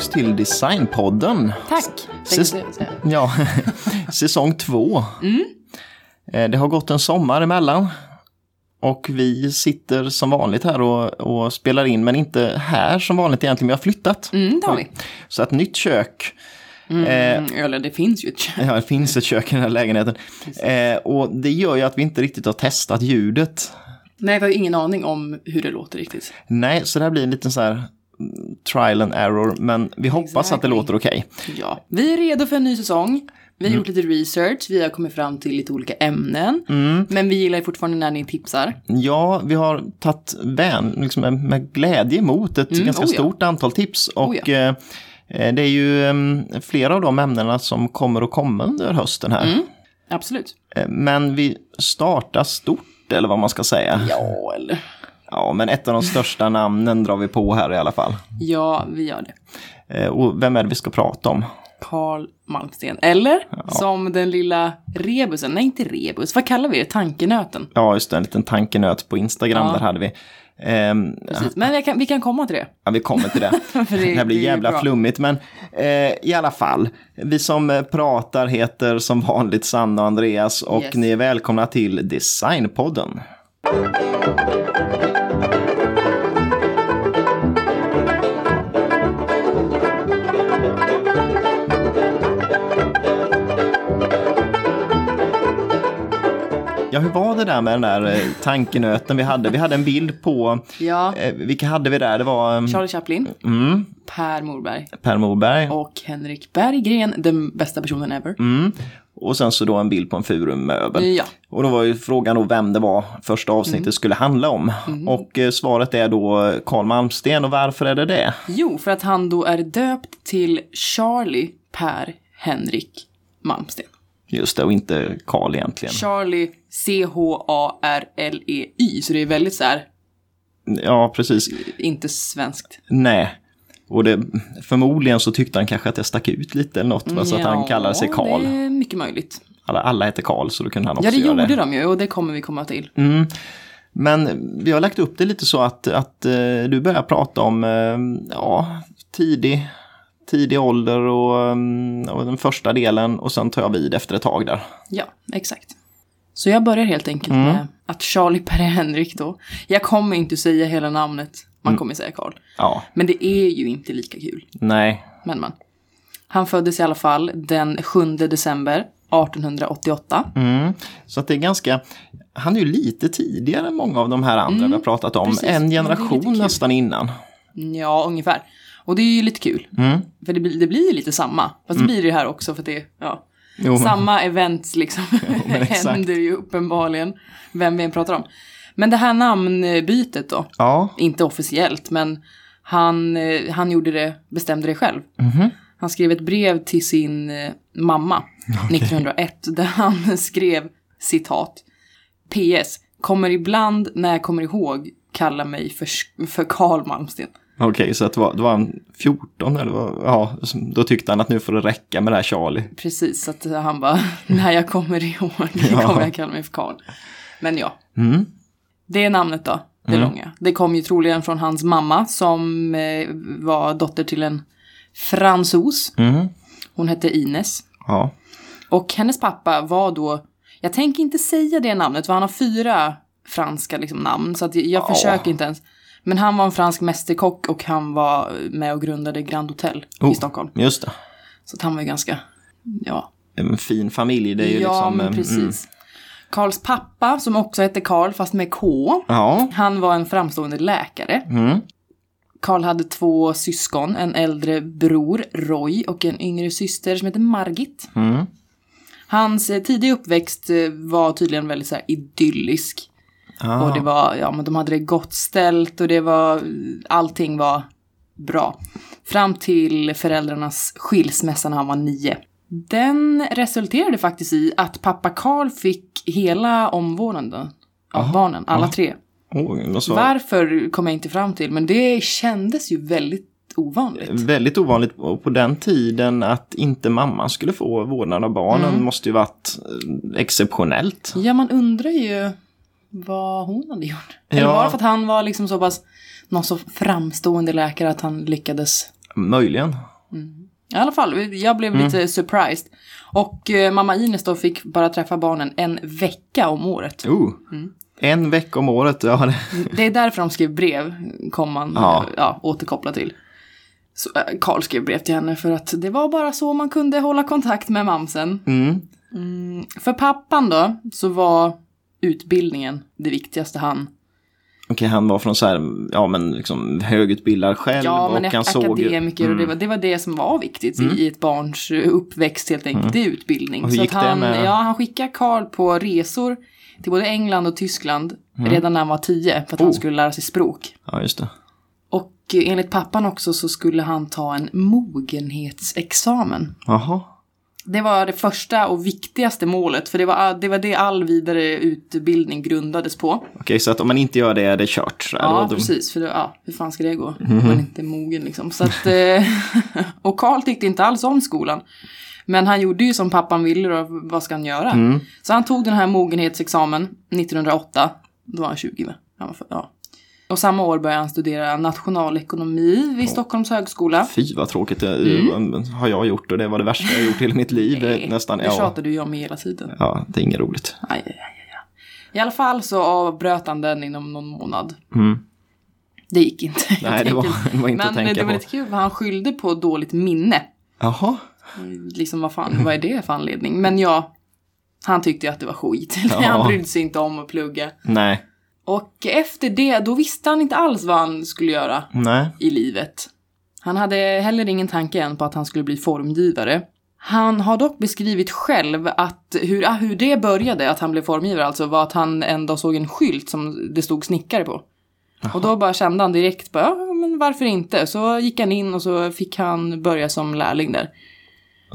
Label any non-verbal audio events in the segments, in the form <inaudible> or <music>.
tillbaks till Designpodden. Tack, Säs-. <laughs> Ja, <laughs> säsong två. Eh, Det har gått en sommar emellan. Och vi sitter som vanligt här och, och spelar in, men inte här som vanligt egentligen. Vi har flyttat. Mm, det har vi. Så ett nytt kök. Eh, Mm, eller det finns ju ett kök. Ja, det finns ett kök i den här lägenheten. Eh, och det gör ju att vi inte riktigt har testat ljudet. Nej, vi har ju ingen aning om hur det låter riktigt. Nej, så det här blir en liten så här mm, trial and error, men vi hoppas att det Exactly. låter okej. Ja, vi är redo för en ny säsong. Vi har gjort lite research, vi har kommit fram till lite olika ämnen. Men vi gillar fortfarande när ni tipsar. Ja, vi har tagit vän, liksom med, glädje emot ett ganska oh ja. stort antal tips. Och Oh ja. eh, eh, det är ju eh, flera av de ämnena som kommer att komma under hösten här. Mm. Absolut. Eh, men vi startar stort, eller vad man ska säga. Ja, eller? Ja, men ett av de största namnen drar vi på här i alla fall. Ja, vi gör det. Eh, och vem är det vi ska prata om? Carl Malmsten. Eller som den lilla rebusen, nej inte rebus, vad kallar vi det? Tankenöten. Ja, just det, en liten tankenöt på Instagram, Ja. där hade vi. Ehm, Precis. Men vi kan, vi kan komma till det. Ja, vi kommer till det. <laughs> Det- det här blir det jävla bra. flummigt, men eh, i alla fall. Vi som eh, pratar heter som vanligt Sanna och Andreas och Yes. ni är välkomna till Designpodden. Ja, hur var det där med den där eh, tankenöten vi hade? Vi hade en bild på, Ja, eh, vilka hade vi där? Det var eh, Charlie Chaplin, mm, Per Morberg Per Morberg. och Henrik Berggren, den bästa personen ever. Mm. Och sen så då en bild på en furumöbel. Ja, Och då var ju frågan då vem det var första avsnittet Mm. skulle handla om. Och eh, svaret är då Carl Malmsten och varför är det det? jo, för att han då är döpt till Charlie Per Henrik Malmsten. Just det, och inte Carl egentligen. Charlie C-H-A-R-L-E-Y, så det är väldigt så här, Ja, precis. inte svenskt. Nej. Och det, förmodligen så tyckte han kanske att jag stack ut lite eller något. va, Så att han kallade sig Carl. det är mycket möjligt. Alla, alla heter Carl så då kunde han också Ja, det göra gjorde det. de ju och det kommer vi komma till. Mm. Men vi har lagt upp det lite så att, att eh, du börjar prata om eh, ja, tidig, tidig ålder och, mm, och den första delen och sen tar jag vid efter ett tag där. Ja, exakt. Så jag börjar helt enkelt Mm. med att Charlie Per Henrik då, jag kommer inte säga hela namnet, Mm. man kommer säga Karl. Ja, Men det är ju inte lika kul. nej. Men men. Han föddes i alla fall den 7 december 1888. Mm. Så att det är ganska, han är ju lite tidigare än många av de här andra vi har pratat om. Mm. precis. En generation nästan innan. Ja, ungefär. Och det är ju lite kul. Mm. För det, blir- det blir lite samma. Fast det blir det här också för att det, ja. Jo, men- Samma liksom <laughs> men <laughs> exakt. händer ju uppenbarligen. Vem vi än pratar om. Men det här namnbytet då. Ja, Inte officiellt, men han, eh, han gjorde det, bestämde det själv. Mhm. Han skrev ett brev till sin eh, mamma 1901 där han <laughs> skrev citat. PS. Kommer ibland när jag kommer ihåg kalla mig för, för Karl Malmsten. Okej, så att det var, det var en 14 eller vad, ja, då tyckte han att nu får det räcka med det här Charlie. Precis, så att han bara, <laughs> när jag kommer ihåg Ja. kommer jag kalla mig för Karl. Men ja, Mm. det är namnet då, det långa. Det kom ju troligen från hans mamma som eh, var dotter till en fransos. Mm. Hon hette Ines. Ja, Och hennes pappa var då, jag tänker inte säga det namnet för han har fyra franska liksom, namn. Så att jag Ja. försöker inte ens. Men han var en fransk mästerkock och han var med och grundade Grand Hotel Oh. i Stockholm. just det. Så han var ju ganska, ja. En fin familj, det är ju ja, liksom... men eh, precis. mm. Karls pappa, som också hette Karl fast med K. Ja. Han var en framstående läkare. Mm. Karl hade två syskon, en äldre bror, Roy, och en yngre syster som heter Margit. Mm. Hans eh, tidiga uppväxt eh, var tydligen väldigt så idyllisk. Ah. Och det var, ja men de hade det gott ställt och det var, allting var bra. Fram till föräldrarnas skilsmässa när han var nio. Den resulterade faktiskt i att pappa Karl fick hela omvårdnaden av barnen, alla tre. Oj, vad så. Varför kom jag inte fram till, men det kändes ju väldigt ovanligt. Väldigt ovanligt och på den tiden att inte mamman skulle få vårdnad av barnen Mm. måste ju varit eh, exceptionellt. Ja, man undrar ju vad hon hade gjort. Eller Ja. var det för att han var liksom så pass, någon så framstående läkare att han lyckades Möjligen. I alla fall, jag blev lite surprised. Och eh, mamma Ines då fick bara träffa barnen en vecka om året. Oh. Mm. En vecka om året, ja, det, <laughs> Det är därför de skrev brev, kom man Ja. ja. Återkoppla till. Så, eh, Karl skrev brev till henne för att det var bara så man kunde hålla kontakt med mamsen. mm. För pappan då, så var utbildningen det viktigaste han Okej, han var från så här, ja men liksom högutbildad själv Ja, men och han ak- såg akademiker och det Mm. var, det var det som var viktigt i ett barns eh, uppväxt helt enkelt. Är utbildning. Och Så att han, med- ja, han skickade Karl på resor till både England och Tyskland redan när han var tio för att han Mm. Oh. skulle lära sig språk. Ja, just det. Och eh, enligt pappan också så skulle han ta en mogenhetsexamen. Jaha. Det var det första och viktigaste målet, för det var, det var det all vidare utbildning grundades på. Okej, så att om man inte gör det är det kört. Ja, då- precis. För det, ja, hur fan ska det gå? Om man inte är mogen liksom. Så att, eh, <laughs> och Karl tyckte inte alls om skolan. Men han gjorde ju som pappan ville då, vad ska han göra? Mm. Så han tog den här mogenhetsexamen 1908. Då var han 20 va? Han var för, ja. Och samma år började han studera nationalekonomi vid Stockholms högskola. Fy vad tråkigt det har jag gjort och det var det värsta jag gjort i hela mitt liv. Mm. Nej, nästan. det Ja. tjatar du ju om hela tiden. ja, det är inget roligt. Aj, aj, aj. I alla fall så avbröt han den inom någon månad. Mm. Det gick inte. Nej, det var, det var inte Men att tänka det var på. lite kul för han skyllde på dåligt minne. Jaha. Liksom vad fan, vad är det för anledning? Men ja, han tyckte ju att det var skit. <laughs> Ja. Han brydde sig inte om att plugga. Nej. Och efter det, då visste han inte alls vad han skulle göra Nej. i livet. Han hade heller ingen tanke än på att han skulle bli formgivare. Han har dock beskrivit själv att hur, ah, hur det började, att han blev formgivare alltså, var att han en dag såg en skylt som det stod snickare på. Och då bara kände han direkt, bara, ja, men varför inte? Så gick han in och så fick han börja som lärling där.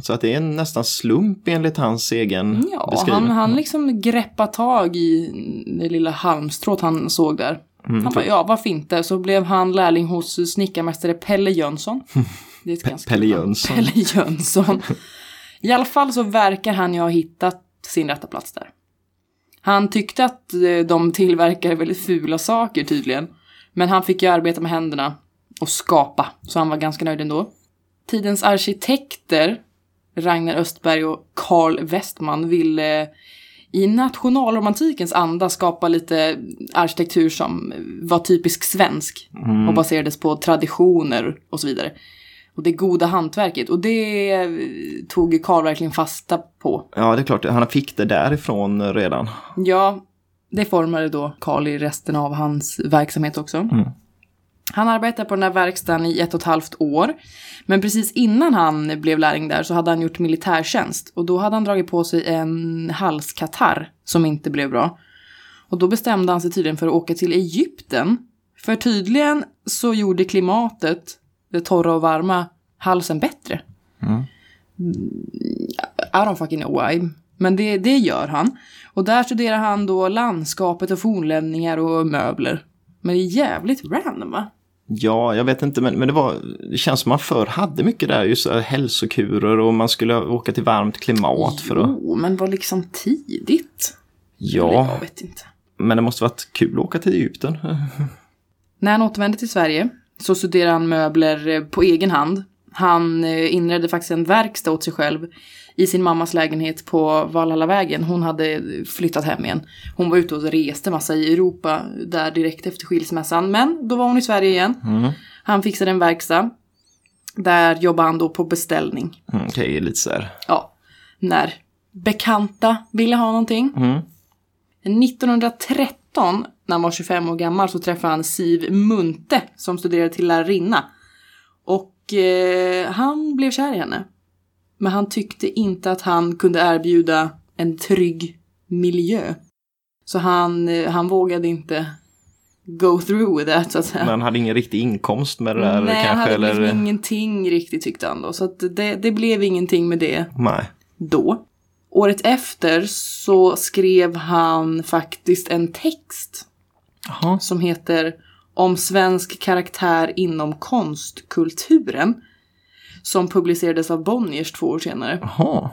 Så att det är nästan slump enligt hans egen Ja, beskrivning. han, han liksom greppade tag i det lilla halmstrået han såg där. Mm, han bara, ja varför inte? Så blev han lärling hos snickarmästare Pelle Jönsson. <laughs> Det är ganska Pelle. Jönsson. Pelle Jönsson. I alla fall så verkar han ju ha hittat sin rätta plats där. Han tyckte att eh, de tillverkade väldigt fula saker tydligen. Men han fick ju arbeta med händerna och skapa, så han var ganska nöjd ändå. Tidens arkitekter, Ragnar Östberg och Carl Westman, ville i nationalromantikens anda skapa lite arkitektur som var typisk svensk och baserades på traditioner och så vidare. Och det goda hantverket. Och det eh, tog Karl verkligen fasta på. Ja, det är klart. Han fick det därifrån redan. Ja, det formade då Karl i resten av hans verksamhet också. Han arbetade på den här verkstaden i ett och ett halvt år. Men precis innan han blev lärling där så hade han gjort militärtjänst. Och då hade han dragit på sig en halskatarr som inte blev bra. Och då bestämde han sig tydligen för att åka till Egypten. För tydligen så gjorde klimatet, det torra och varma, halsen bättre. I don't fucking know why. Men det, det gör han. Och där studerar han då landskapet och fornlämningar och möbler. Men det är jävligt random va? Ja, jag vet inte, men, men det, var, det känns som man förr hade mycket där, just här hälsokurer och man skulle åka till varmt klimat för att... Jo, men var liksom tidigt? Eller, Ja, Jag vet inte. men det måste varit kul att åka till Egypten. <laughs> När han återvände till Sverige så studerade han möbler eh, på egen hand. Han eh, inredde faktiskt en verkstad åt sig själv i sin mammas lägenhet på Valhallavägen. Hon hade flyttat hem igen. Hon var ute och reste massa i Europa där direkt efter skilsmässan. Men då var hon i Sverige igen. Han fixade en verkstad. Där jobbade han då på beställning. Mm, Okej, lite så här. Ja, när bekanta ville ha någonting. Mm. 1913, när han var 25 år gammal, så träffade han Siv Munte som studerade till lärarinna. Och eh, han blev kär i henne. Men han tyckte inte att han kunde erbjuda en trygg miljö. Så han, eh, han vågade inte go through with that, så att säga. Men han hade ingen riktig inkomst med det där Nej, han kanske? hade eller... liksom ingenting riktigt tyckte han då. Så att det, det blev ingenting med det Nej. då. Året efter så skrev han faktiskt en text Jaha. som heter Om svensk karaktär inom konstkulturen. Som publicerades av Bonniers två år senare. Jaha.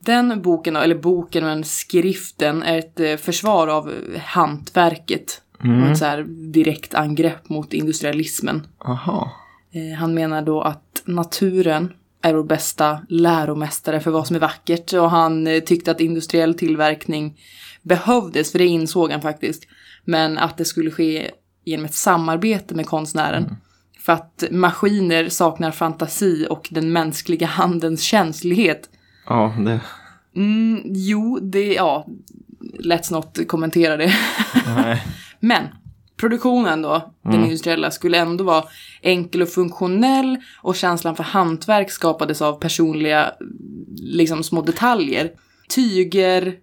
Den boken, eller boken men skriften, är ett eh, försvar av hantverket. Och ett så här direkt angrepp mot industrialismen. Jaha. Eh, Han menar då att naturen är vår bästa läromästare för vad som är vackert och han eh, tyckte att industriell tillverkning behövdes, för det insåg han faktiskt. Men att det skulle ske genom ett samarbete med konstnären. För att maskiner saknar fantasi och den mänskliga handens känslighet. Ja, det... Mm, jo, det, ja, let's not kommentera det. Nej. <laughs> Men produktionen då, den industriella, skulle ändå vara enkel och funktionell och känslan för hantverk skapades av personliga liksom små detaljer. Tyger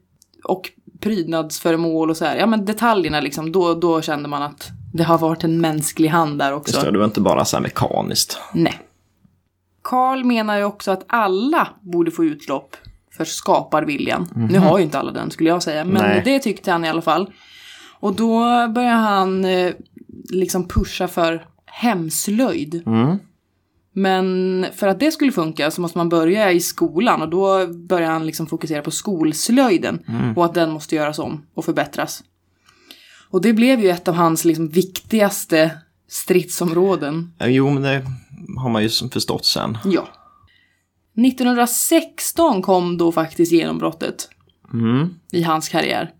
och prydnadsföremål och så här. Ja men detaljerna liksom, då, då kände man att det har varit en mänsklig hand där också. Just det, det var inte bara så här mekaniskt. Nej. Karl menar ju också att alla borde få utlopp för skaparviljan. Nu har ju inte alla den skulle jag säga, men Nej. det tyckte han i alla fall. Och då börjar han eh, liksom pusha för hemslöjd. Mm. Men för att det skulle funka så måste man börja i skolan och då börjar han liksom fokusera på skolslöjden och att den måste göras om och förbättras. Och det blev ju ett av hans liksom viktigaste stridsområden. Jo, men det har man ju förstått sen. Ja. 1916 kom då faktiskt genombrottet Mm. i hans karriär.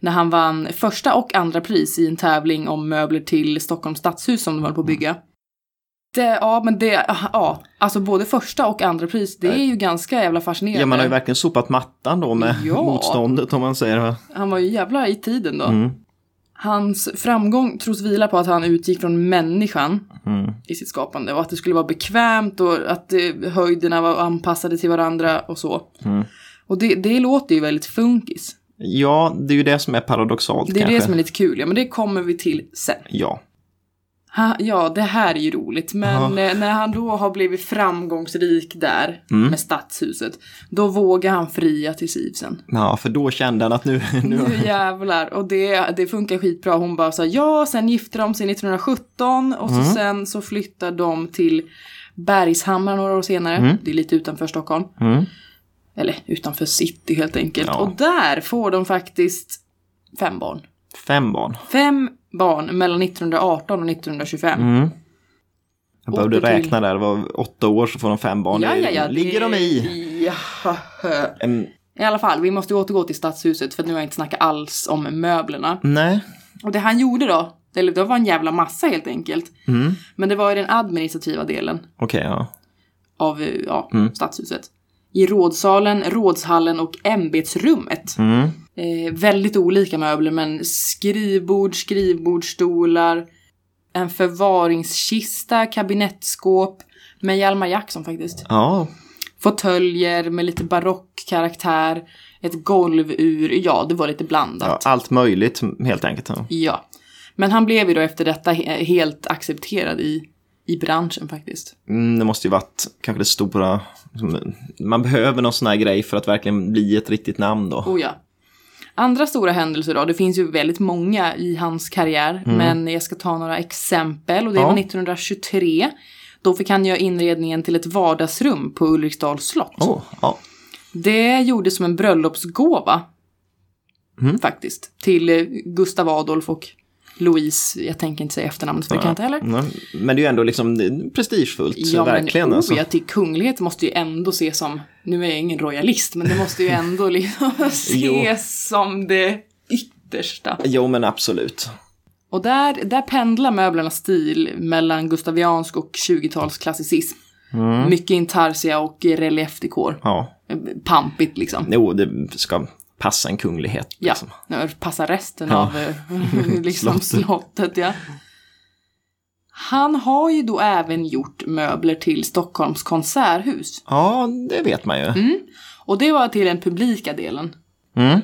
När han vann första och andra pris i en tävling om möbler till Stockholms stadshus som de höll på att bygga. Det, ja, men det, ja, alltså både första och andra pris, det är ju ganska jävla fascinerande. Ja, man har ju verkligen sopat mattan då med Ja. motståndet om man säger det. Han var ju jävla i tiden då. Mm. Hans framgång tros vila på att han utgick från människan Mm. i sitt skapande och att det skulle vara bekvämt och att eh, höjderna var anpassade till varandra och så. Mm. Och det, det låter ju väldigt funkis. Ja, det är ju det som är paradoxalt Det är kanske. det som är lite kul, ja men det kommer vi till sen. Ja. Ha, ja, det här är ju roligt, men Ja. eh, när han då har blivit framgångsrik där Mm. med stadshuset, då vågar han fria till Sivsen. ja, för då kände han att nu... <laughs> nu... Nu jävlar, och det, det funkar skitbra. Hon bara sa ja, sen gifte de sig 1917 och så Mm. sen så flyttar de till Bergshamra några år senare. Mm. Det är lite utanför Stockholm. Mm. Eller utanför city helt enkelt. Ja. Och där får de faktiskt fem barn. Fem barn. Fem barn mellan 1918 och 1925. Mm. Jag behövde till- räkna där, det var åtta år så får de fem barn. Ja, ja, ja. Ligger det- de i? Ja. En... I alla fall, vi måste återgå till stadshuset för nu har jag inte snackat alls om möblerna. Nej. Och det han gjorde då, eller det var en jävla massa helt enkelt. Mm. Men det var ju den administrativa delen Okej, ja. av eh, ja, Mm. stadshuset. I rådsalen, rådshallen och ämbetsrummet. Mm. Eh, väldigt olika möbler men skrivbord, skrivbordsstolar, en förvaringskista, kabinettskåp med Hjalmar Jackson faktiskt. Ja, Fåtöljer med lite barockkaraktär, ett golvur, ja det var lite ja, blandat. allt möjligt helt enkelt. Ja. Ja. Men han blev ju då efter detta he- helt accepterad i, i branschen faktiskt. Mm, det måste ju varit kanske det stora. Man behöver någon sån här grej för att verkligen bli ett riktigt namn då. Oh ja. Andra stora händelser då, det finns ju väldigt många i hans karriär, men jag ska ta några exempel och det Ja. var 1923. Då fick han göra inredningen till ett vardagsrum på Ulriksdals slott. Oh, ja. Det gjordes som en bröllopsgåva. Faktiskt. Till Gustav Adolf och Louise, jag tänker inte säga efternamnet för det kan jag inte heller. Mm, Men det är ju ändå liksom prestigefullt, verkligen. men alltså. oh, ja, till kunglighet måste ju ändå ses som, nu är jag ingen royalist, men det måste ju <laughs> ändå liksom ses som det yttersta. Jo, men absolut. Och där, där pendlar möblernas stil mellan gustaviansk och 20-talsklassicism. Mm. Mycket intarsia och reliefdekor. Ja, Pampigt liksom. jo, det ska passa en kunglighet. Ja, Liksom. nu passar resten Ja. av eh, <laughs> liksom slottet. Ja. Han har ju då även gjort möbler till Stockholms konserthus. Ja, det vet man ju. Mm. Och det var till den publika delen. Mm.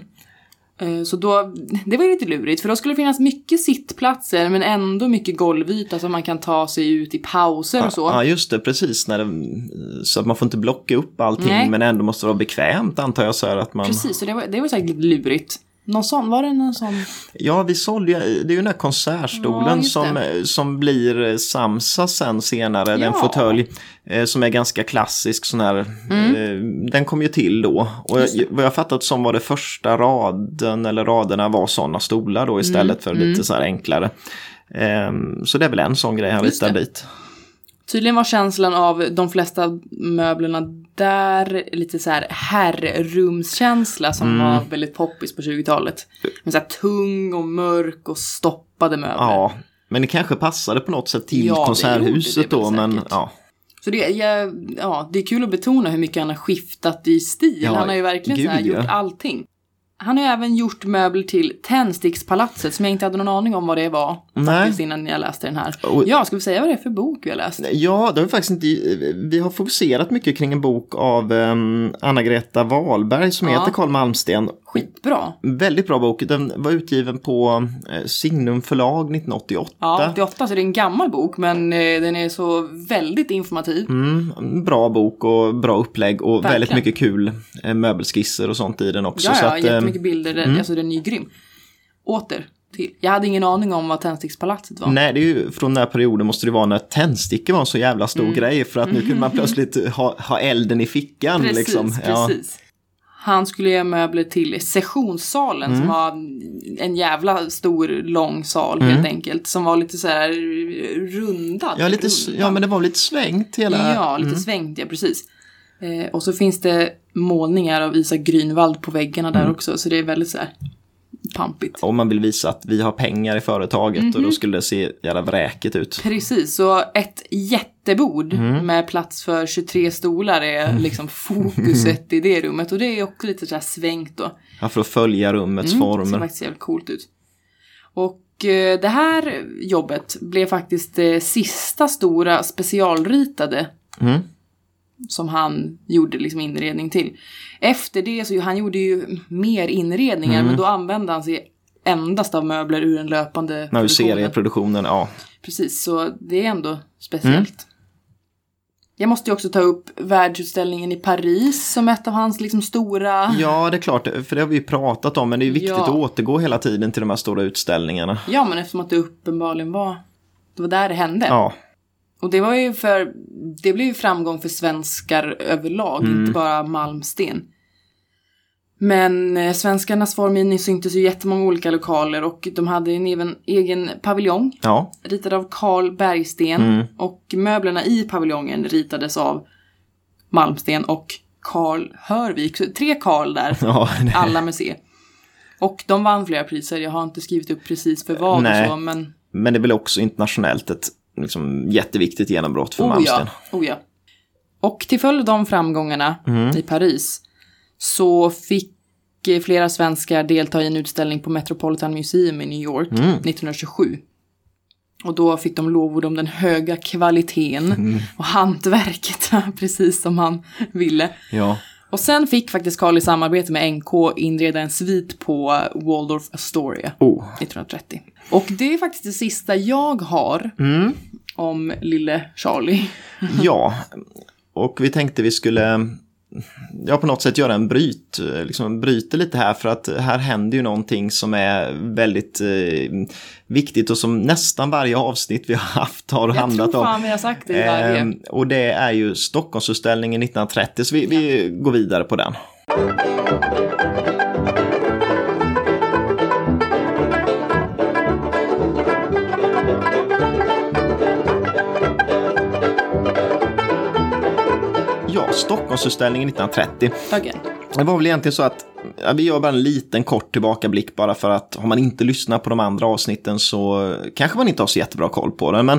Eh, Så då, det var ju lite lurigt för då skulle det finnas mycket sittplatser men ändå mycket golvyta så man kan ta sig ut i pauser och så. Ja, just det, precis. När det, så att man får inte blocka upp allting, Nej. men ändå måste det vara bekvämt antar jag. Så att man... Precis, så det var, det var säkert lite lurigt. Någon sån, var det någon sån? Ja, vi sålde ju, det är ju den här Ja, konsertstolen just som, som blir Samsa sen senare, den Ja. fåtölj eh, som är ganska klassisk sån här, Mm. eh, den kom ju till då. Och jag, vad jag fattat som var det första raden eller raderna var sådana stolar då istället Mm. för lite så här enklare. Ehm, så det är väl en sån grej han ritar dit. Tydligen var känslan av de flesta möblerna där lite så här herrrumskänsla som Mm. var väldigt poppis på 20-talet. Med så här tung och mörk och stoppade möbler. Ja, men det kanske passade på något sätt till Ja, det konserthuset det väl då, men säkert. ja. Så det, jag, ja, det är kul att betona hur mycket han har skiftat i stil. Ja, han har ju verkligen så här gud, ja. gjort allting. Han har ju även gjort möbler till Tändstickspalatset som jag inte hade någon aning om vad det var. Nej. Faktiskt innan jag läste den här. Och- Ja, ska vi säga vad det är för bok vi har läst? Ja, det har vi faktiskt inte... Vi har fokuserat mycket kring en bok av um, Anna-Greta Wahlberg som Ja. heter Karl Malmsten. Skitbra. Väldigt bra bok. Den var utgiven på eh, Signum förlag 1988. Ja, 88 så det är en gammal bok men eh, den är så väldigt informativ. Mm, bra bok och bra upplägg och Verkligen. väldigt mycket kul eh, möbelskisser och sånt i den också. Ja, så ja, att, eh, jättemycket bilder. Den, Alltså den är ju grym. Åter till. Jag hade ingen aning om vad Tändstickspalatset var. Nej, det är ju från den här perioden måste det vara när tändstickor var en så jävla stor grej för att nu kunde man plötsligt ha, ha elden i fickan. Precis, liksom. Ja. precis. Han skulle göra möbler till sessionssalen Mm. som var en jävla stor lång sal helt enkelt. Som var lite så här rundad. Ja, lite, rundad. ja, men det var lite svängt hela... Ja, lite svängt, ja precis. Eh, och så finns det målningar av Isak Grünwald på väggarna Mm. där också, så det är väldigt så här pampigt. Om man vill visa att vi har pengar i företaget och Mhm. då skulle det se jävla vräkigt ut. Precis, så ett jättebord Mm. med plats för 23 stolar är liksom fokuset i det rummet. Och det är också lite så här svängt då. Ja, för att följa rummets Mm, Det ser former. faktiskt jävligt coolt ut. Och eh, det här jobbet blev faktiskt det sista stora specialritade Mm. Som han gjorde liksom inredning till. Efter det så han gjorde ju mer inredningar Mm. men då använde han sig endast av möbler ur den löpande ur produktionen. serieproduktionen, ja. Precis, så det är ändå speciellt. Mm. Jag måste ju också ta upp världsutställningen i Paris som ett av hans liksom stora... Ja, det är klart, för det har vi ju pratat om, men det är viktigt Ja. att återgå hela tiden till de här stora utställningarna. Ja, men eftersom att det uppenbarligen var... Det var där det hände. Ja, Och det var ju för... Det blev ju framgång för svenskar överlag, Mm. inte bara Malmsten. Men eh, svenskarnas formgivning syntes i jättemånga olika lokaler och de hade en egen, egen paviljong ja, ritad av Carl Bergsten. Mm. Och möblerna i paviljongen ritades av Malmsten och Carl Hörvik. Så tre Carl där, <laughs> ja. alla C. Och de vann flera priser, jag har inte skrivit upp precis för vad Nej. och så, men Men det är väl också internationellt ett liksom, jätteviktigt genombrott för oh Malmsten. ja, oh ja. Och till följd av de framgångarna Mm. i Paris så fick eh, flera svenskar delta i en utställning på Metropolitan Museum i New York Mm. 1927. Och då fick de lovord om den höga kvaliteten Mm. och hantverket, <laughs> precis som han ville. Ja. Och sen fick faktiskt Carl i samarbete med NK inreda en svit på Waldorf Astoria Oh. 1930. Och det är faktiskt det sista jag har Mm. om lille Charlie. Ja, och vi tänkte vi skulle ja, på något sätt göra en bryt, eh, liksom bryta lite här för att här händer ju någonting som är väldigt eh, viktigt och som nästan varje avsnitt vi har haft har Jag handlat tror om. fan vi har sagt det i varje. Ehm, och det är ju Stockholmsutställningen 1930, så vi, vi går vidare på den. Stockholmsutställningen 1930. Dagen. Det var väl egentligen så att ja, vi gör bara en liten kort tillbakablick bara för att har man inte lyssnat på de andra avsnitten så kanske man inte har så jättebra koll på det. Men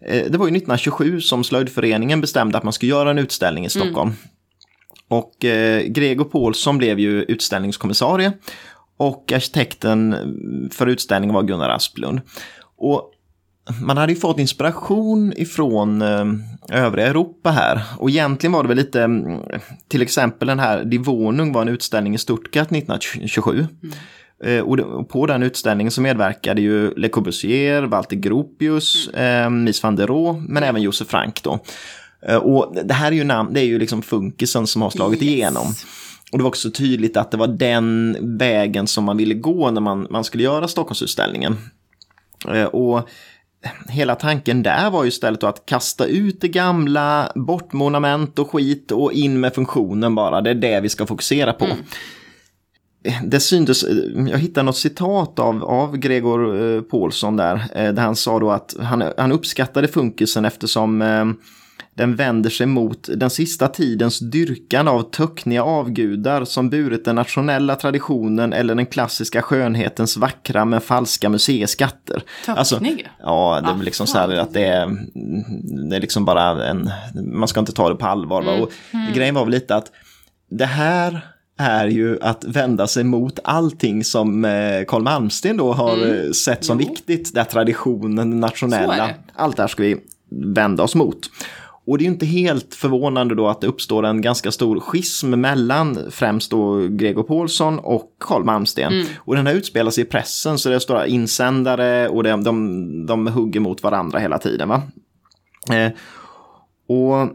eh, det var ju 1927 som Slöjdföreningen bestämde att man skulle göra en utställning i Stockholm. Och eh, Gregor Paulsson blev ju utställningskommissarie och arkitekten för utställningen var Gunnar Asplund. Och man hade ju fått inspiration ifrån eh, övriga Europa här. Och egentligen var det väl lite, mm, till exempel den här Divonung var en utställning i Stuttgart 1927. Eh, och, på den utställningen så medverkade ju Le Corbusier, Walter Gropius, eh, Mies van der Rohe, men även Josef Frank då. Och det här är ju namn, det är ju liksom funkisen som har slagit Yes. igenom. Och det var också tydligt att det var den vägen som man ville gå när man, man skulle göra Stockholmsutställningen. Och hela tanken där var ju istället att kasta ut det gamla, bort monument och skit och in med funktionen bara. Det är det vi ska fokusera på. det syntes, jag hittade något citat av, av Gregor eh, Paulsson där, eh, där han sa då att han, han uppskattade funkisen eftersom eh, den vänder sig mot den sista tidens dyrkan av töckniga avgudar som burit den nationella traditionen eller den klassiska skönhetens vackra men falska museiskatter. Alltså, ja, det är liksom så här att det är, det är liksom bara en, man ska inte ta det på allvar. Mm. Och mm. Grejen var väl lite att det här är ju att vända sig mot allting som eh, Karl Malmsten då har mm. Eh, sett som jo. viktigt. Där traditionen, nationella, allt det här ska vi vända oss mot. Och det är inte helt förvånande då att det uppstår en ganska stor schism mellan främst då Gregor Paulsson och Karl Malmsten. Mm. Och den här utspelar sig i pressen så det står insändare och de, de, de hugger mot varandra hela tiden. Va? Eh, och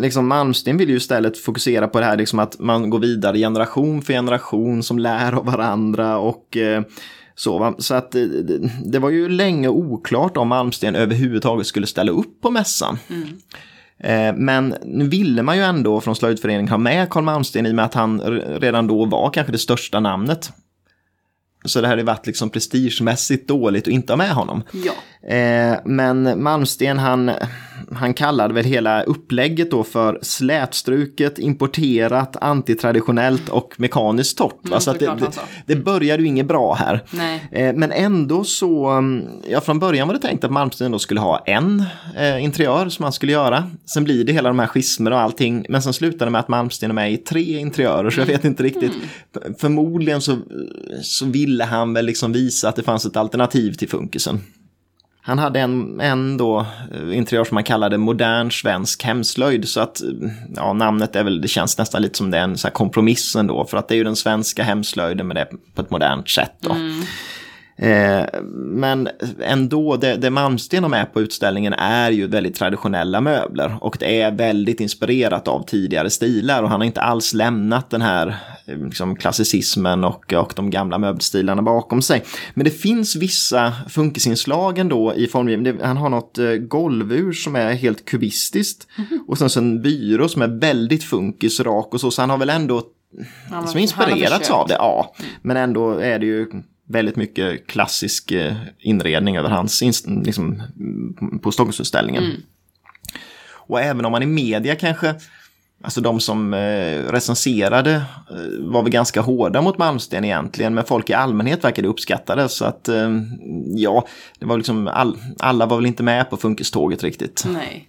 liksom Malmsten vill ju istället fokusera på det här liksom att man går vidare generation för generation som lär av varandra och eh, så. Va? Så att det, det, var ju länge oklart om Malmsten överhuvudtaget skulle ställa upp på mässan. Mm. Eh, men nu ville man ju ändå från slöjdföreningen ha med Karl Malmsten i och med att han redan då var kanske det största namnet. Så det hade varit liksom prestigemässigt dåligt att inte ha med honom. Ja. Eh, men Malmsten han, han kallade väl hela upplägget då för slätstruket, importerat, antitraditionellt och mekaniskt torrt. Mm, alltså det, det, det började ju inget bra här. Eh, men ändå så, mm, ja från början var det tänkt att Malmsten då skulle ha en eh, interiör som han skulle göra. Sen blir det hela de här schismer och allting, men sen slutar det med att Malmsten är med i tre interiörer, så jag vet inte riktigt. Mm. Förmodligen så, så ville han väl liksom visa att det fanns ett alternativ till funkisen. Han hade en, en då eh, interiör som man kallade modern svensk hemslöjd. Så att eh, ja, namnet är väl, det känns nästan lite som det är en så här kompromiss ändå. För att det är ju den svenska hemslöjden med det på ett modernt sätt. Då. Mm. Eh, men ändå, det, det Malmsten har med på utställningen är ju väldigt traditionella möbler och det är väldigt inspirerat av tidigare stilar och han har inte alls lämnat den här liksom, klassicismen och, och de gamla möbelstilarna bakom sig. Men det finns vissa funkisinslag ändå i formgivningen. Han har något eh, golvur som är helt kubistiskt mm -hmm. och sen så en byrå som är väldigt funkis, rak och så, så han har väl ändå som inspirerats av det, ja. Mm. Men ändå är det ju väldigt mycket klassisk eh, inredning över hans, liksom, på Stockholmsutställningen. Mm. Och även om man i media kanske, alltså de som eh, recenserade eh, var väl ganska hårda mot Malmsten egentligen, men folk i allmänhet verkade uppskatta det. Så att ja, det var liksom all, alla var väl inte med på funkiståget riktigt. Nej.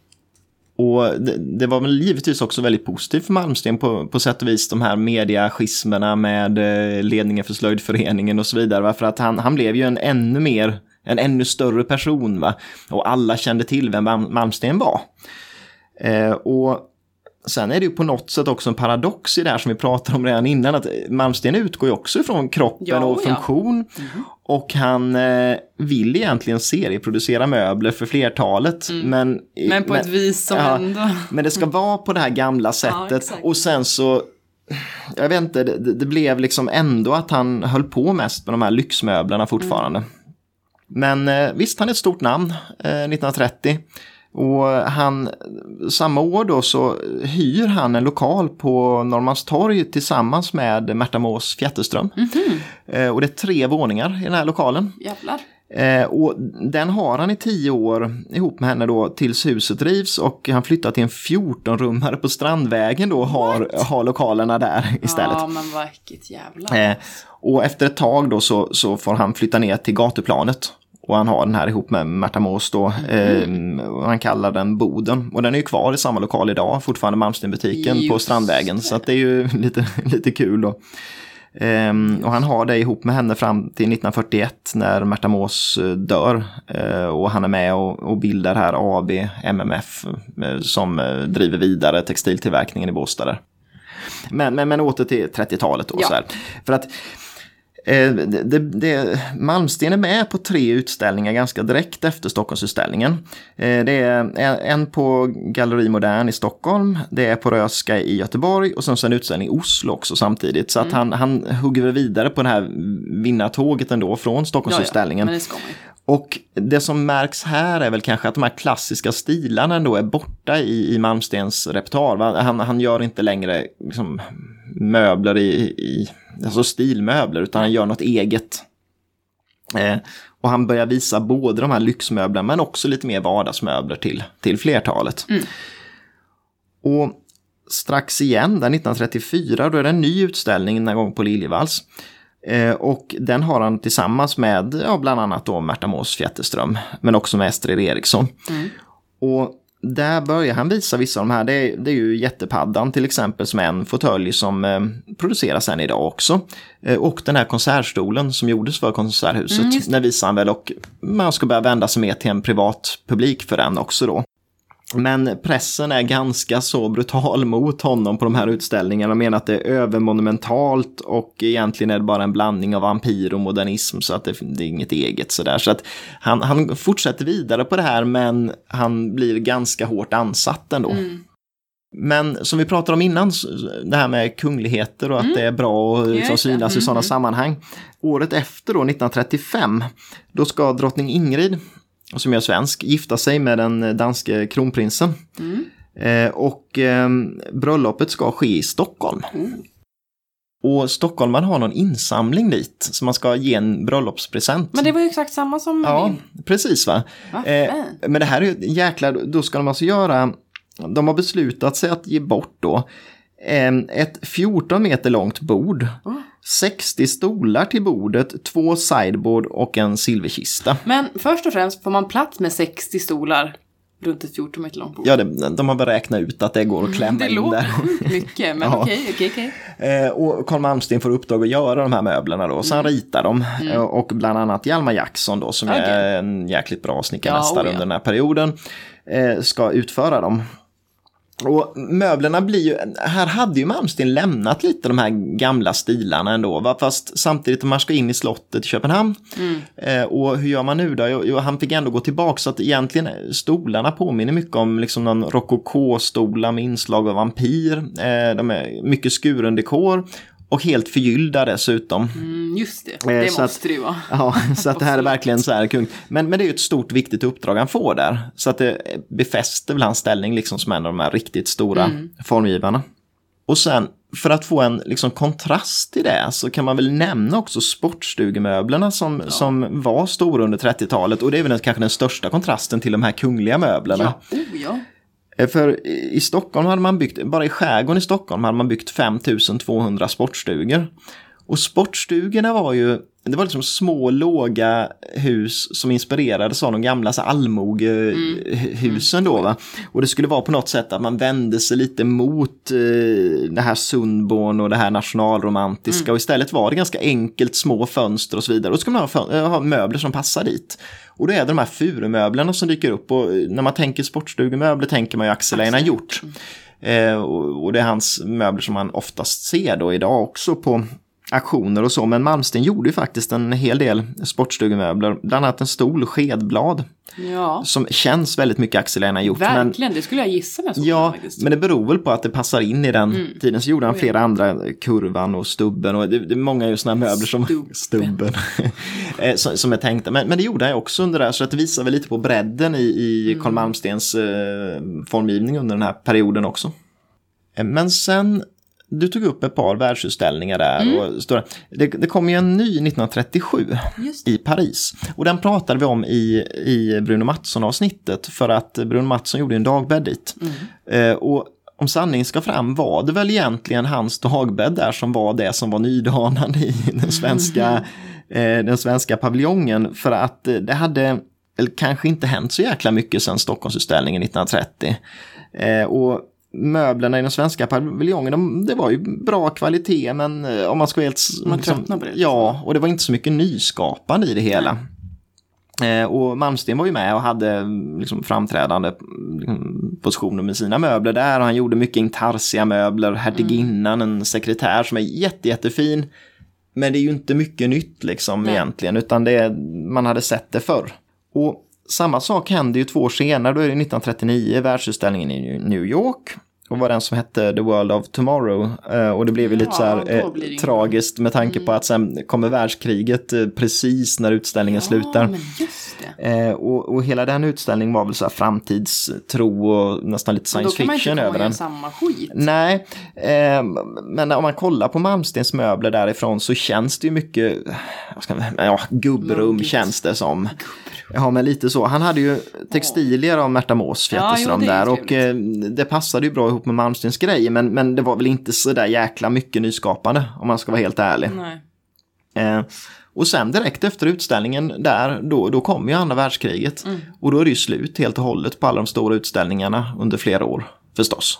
Och det, det, var väl givetvis också väldigt positivt för Malmsten på, på sätt och vis, de här mediaschismerna med eh, ledningen för slöjdföreningen och så vidare. Va? För att han, han blev ju en ännu mer, en ännu större person. Va? Och alla kände till vem Malmsten var. Eh, och Sen är det ju på något sätt också en paradox i det här som vi pratade om redan innan, att Malmsten utgår ju också ifrån kroppen ja, och funktion. Ja. Mm. Och han eh, vill egentligen serieproducera möbler för flertalet. Mm. Men, men på men, ett vis som ja, ändå... Men det ska vara på det här gamla sättet. och sen så jag vet inte, det, det, blev liksom ändå att han höll på mest med de här lyxmöblerna fortfarande. Mm. Men eh, visst, han är ett stort namn, eh, 1930. Och han, samma år då så hyr han en lokal på Norrmalmstorg tillsammans med Märta Mås Fjätterström. Mm -hmm. och det är tre våningar i den här lokalen. Jävlar. Eh, och den har han i tio år ihop med henne då tills huset rivs och han flyttar till en 14-rummare på Strandvägen då och har, har lokalerna där istället. Ja men vilket jävla. och efter ett tag då så, så får han flytta ner till gatuplanet och han har den här ihop med Märta Mås då. Mm. Eh, han kallar den Boden. Och den är ju kvar i samma lokal idag, fortfarande Malmstenbutiken på Strandvägen. Så att det är ju <laughs> lite, lite kul då. Um, och han har det ihop med henne fram till 1941 när Märta Mås uh, dör. Uh, och han är med och, och bildar här AB MMF uh, som driver vidare textiltillverkningen i Båstad. Men, men, men åter till 30-talet då. Ja. För att Eh, det, det, Malmsten är med på tre utställningar ganska direkt efter Stockholmsutställningen. Eh, det är en på Galleri Modern i Stockholm, det är på Röska i Göteborg och sen så en utställning i Oslo också samtidigt. Så att mm. han, han hugger vidare på det här vinnartåget ändå från Stockholmsutställningen. Ja, ja. Och det som märks här är väl kanske att de här klassiska stilarna ändå är borta i, i Malmstens repertoar. Han, han gör inte längre liksom, möbler i, i alltså stilmöbler, utan han gör något eget. Eh, och han börjar visa både de här lyxmöblerna men också lite mer vardagsmöbler till, till flertalet. Och strax igen, där 1934, då är det en ny utställning den här gången på Liljevalchs. Eh, och den har han tillsammans med ja, bland annat då Märta Mås Fjätterström, men också med Estrid Eriksson. Och där börjar han visa vissa av de här, det är, det är ju jättepaddan till exempel som är en fåtölj som eh, produceras än idag också. Eh, och den här konsertstolen som gjordes för Konserthuset, Mm, den visar han väl och man ska börja vända sig mer till en privat publik för den också då. Men pressen är ganska så brutal mot honom på de här utställningarna. De menar att det är övermonumentalt och egentligen är det bara en blandning av vampyr och modernism så att det, det är inget eget sådär. Så att han, han fortsätter vidare på det här men han blir ganska hårt ansatt ändå. Men som vi pratade om innan, det här med kungligheter och att det är bra att liksom synas i Mm, sådana mm. sammanhang. Året efter då, 1935, då ska drottning Ingrid, som är svensk, gifta sig med den danske kronprinsen. Eh, och eh, bröllopet ska ske i Stockholm. Och stockholmaren har någon insamling dit, så man ska ge en bröllopspresent. Men det var ju exakt samma som Ja, min. precis va. Eh, men det här är ju en jäkla, då ska de alltså göra, de har beslutat sig att ge bort då ett 14 meter långt bord, 60 stolar till bordet, två sideboard och en silverkista. Men först och främst får man plats med 60 stolar runt ett 14 meter långt bord. Ja, det, de har beräknat ut att det går att klämma det in låter där. sjukt mycket, men <laughs> Ja. okej, okej, okej. Eh, och Carl Malmsten får uppdrag att göra de här möblerna då. Sen ritar de eh, och bland annat Hjalmar Jackson då som Okej. är en jäkligt bra snickarmästare Ja, oh ja. under den här perioden. Eh, ska utföra dem. Och möblerna blir ju, här hade ju Malmsten lämnat lite de här gamla stilarna ändå, va? fast samtidigt om man ska in i slottet i Köpenhamn. Eh, och hur gör man nu då? Jo, han fick ändå gå tillbaka så att egentligen eh, stolarna påminner mycket om liksom någon rokokåstolar med inslag av vampyr. Eh, de är mycket skuren dekor och helt förgyllda dessutom. Mm, just det, Eh, det så måste att- det ju vara. <laughs> Ja, så att det här är verkligen så här kung. Men, men det är ju ett stort viktigt uppdrag han får där. Så att det befäster väl hans ställning liksom som en av de här riktigt stora formgivarna. Och sen för att få en liksom, kontrast till det så kan man väl nämna också sportstugemöblerna som, som var stora under 30-talet. Och det är väl kanske den största kontrasten till de här kungliga möblerna. Ja, oh ja. Eh, för i Stockholm hade man byggt, bara i skärgården i Stockholm hade man byggt 5200 sportstugor. Och sportstugorna var ju, det var liksom små låga hus som inspirerades av de gamla så allmogehusen då va. Och det skulle vara på något sätt att man vände sig lite mot eh, det här Sundborn och det här nationalromantiska och istället var det ganska enkelt små fönster och så vidare. Och så ska man ha, eh, ha möbler som passar dit. Och då är det de här furumöblerna som dyker upp och eh, när man tänker sportstugemöbler tänker man ju Axel Einar Hjort. Eh, och, och det är hans möbler som man oftast ser då idag också på auktioner och så. Men Malmsten gjorde ju faktiskt en hel del sportstugemöbler, bland annat en stol, skedblad, Ja, som känns väldigt mycket Axel Einar Hjort. Men, verkligen. Det skulle jag gissa med. ja, faktiskt. men det beror väl på att det passar in i den Mm. tiden. Så gjorde han flera andra, kurvan och stubben och det, det är många just sådana möbler som Stubben. stubben. <laughs> eh, som, som är tänkta. Men, men det gjorde han ju också under det här så att det visar väl lite på bredden i, i Mm. Carl Malmstens eh, formgivning under den här perioden också. Eh, Men sen, du tog upp ett par världsutställningar där. Mm. Och stora, det, det kom ju en ny 1937 Just i Paris. Och den pratade vi om i, i Bruno Mattsson-avsnittet för att Bruno Mattsson gjorde en dagbädd dit. Eh, och om sanningen ska fram var det väl egentligen hans dagbädd där som var det som var nydanande i den svenska, <laughs> eh, den svenska paviljongen. För att eh, det hade eller kanske inte hänt så jäkla mycket sedan Stockholmsutställningen 1930. Eh, och möblerna i den svenska paviljongen, de, det var ju bra kvalitet men eh, om man ska vara helt... Man tröttnar på det. Ja, och det var inte så mycket nyskapande i det hela. Eh, och Malmsten var ju med och hade mm, liksom, framträdande mm, positioner med sina möbler där. Och han gjorde mycket intarsia-möbler, Hertiginnan, en sekretär som är jätte, jättefin. Men det är ju inte mycket nytt liksom Nej. egentligen, utan det man hade sett det förr. Och samma sak hände ju två år senare, då är det 1939, världsutställningen i New York. Och var den som hette The World of Tomorrow. Eh, Och det blev ju lite Ja, så här eh, tragiskt med tanke på att sen kommer världskriget eh, precis när utställningen slutar. Ja, just Eh, och, och hela den utställningen var väl så här framtidstro och nästan lite då science kan man inte fiction komma och över göra den. samma skit. Nej, eh, men om man kollar på Malmstens möbler därifrån så känns det ju mycket, ska man, ja, gubbrum Muggigt. känns det som. Ja, men lite så. Han hade ju textilier av Märta Mås, Ja, Fjätterström är där. Och eh, det passade ju bra ihop med Malmstens grejer, men, men det var väl inte så där jäkla mycket nyskapande, om man ska vara helt ärlig. Nej. Och sen direkt efter utställningen där, då, då kom ju andra världskriget. Mm. Och då är det ju slut helt och hållet på alla de stora utställningarna under flera år, förstås.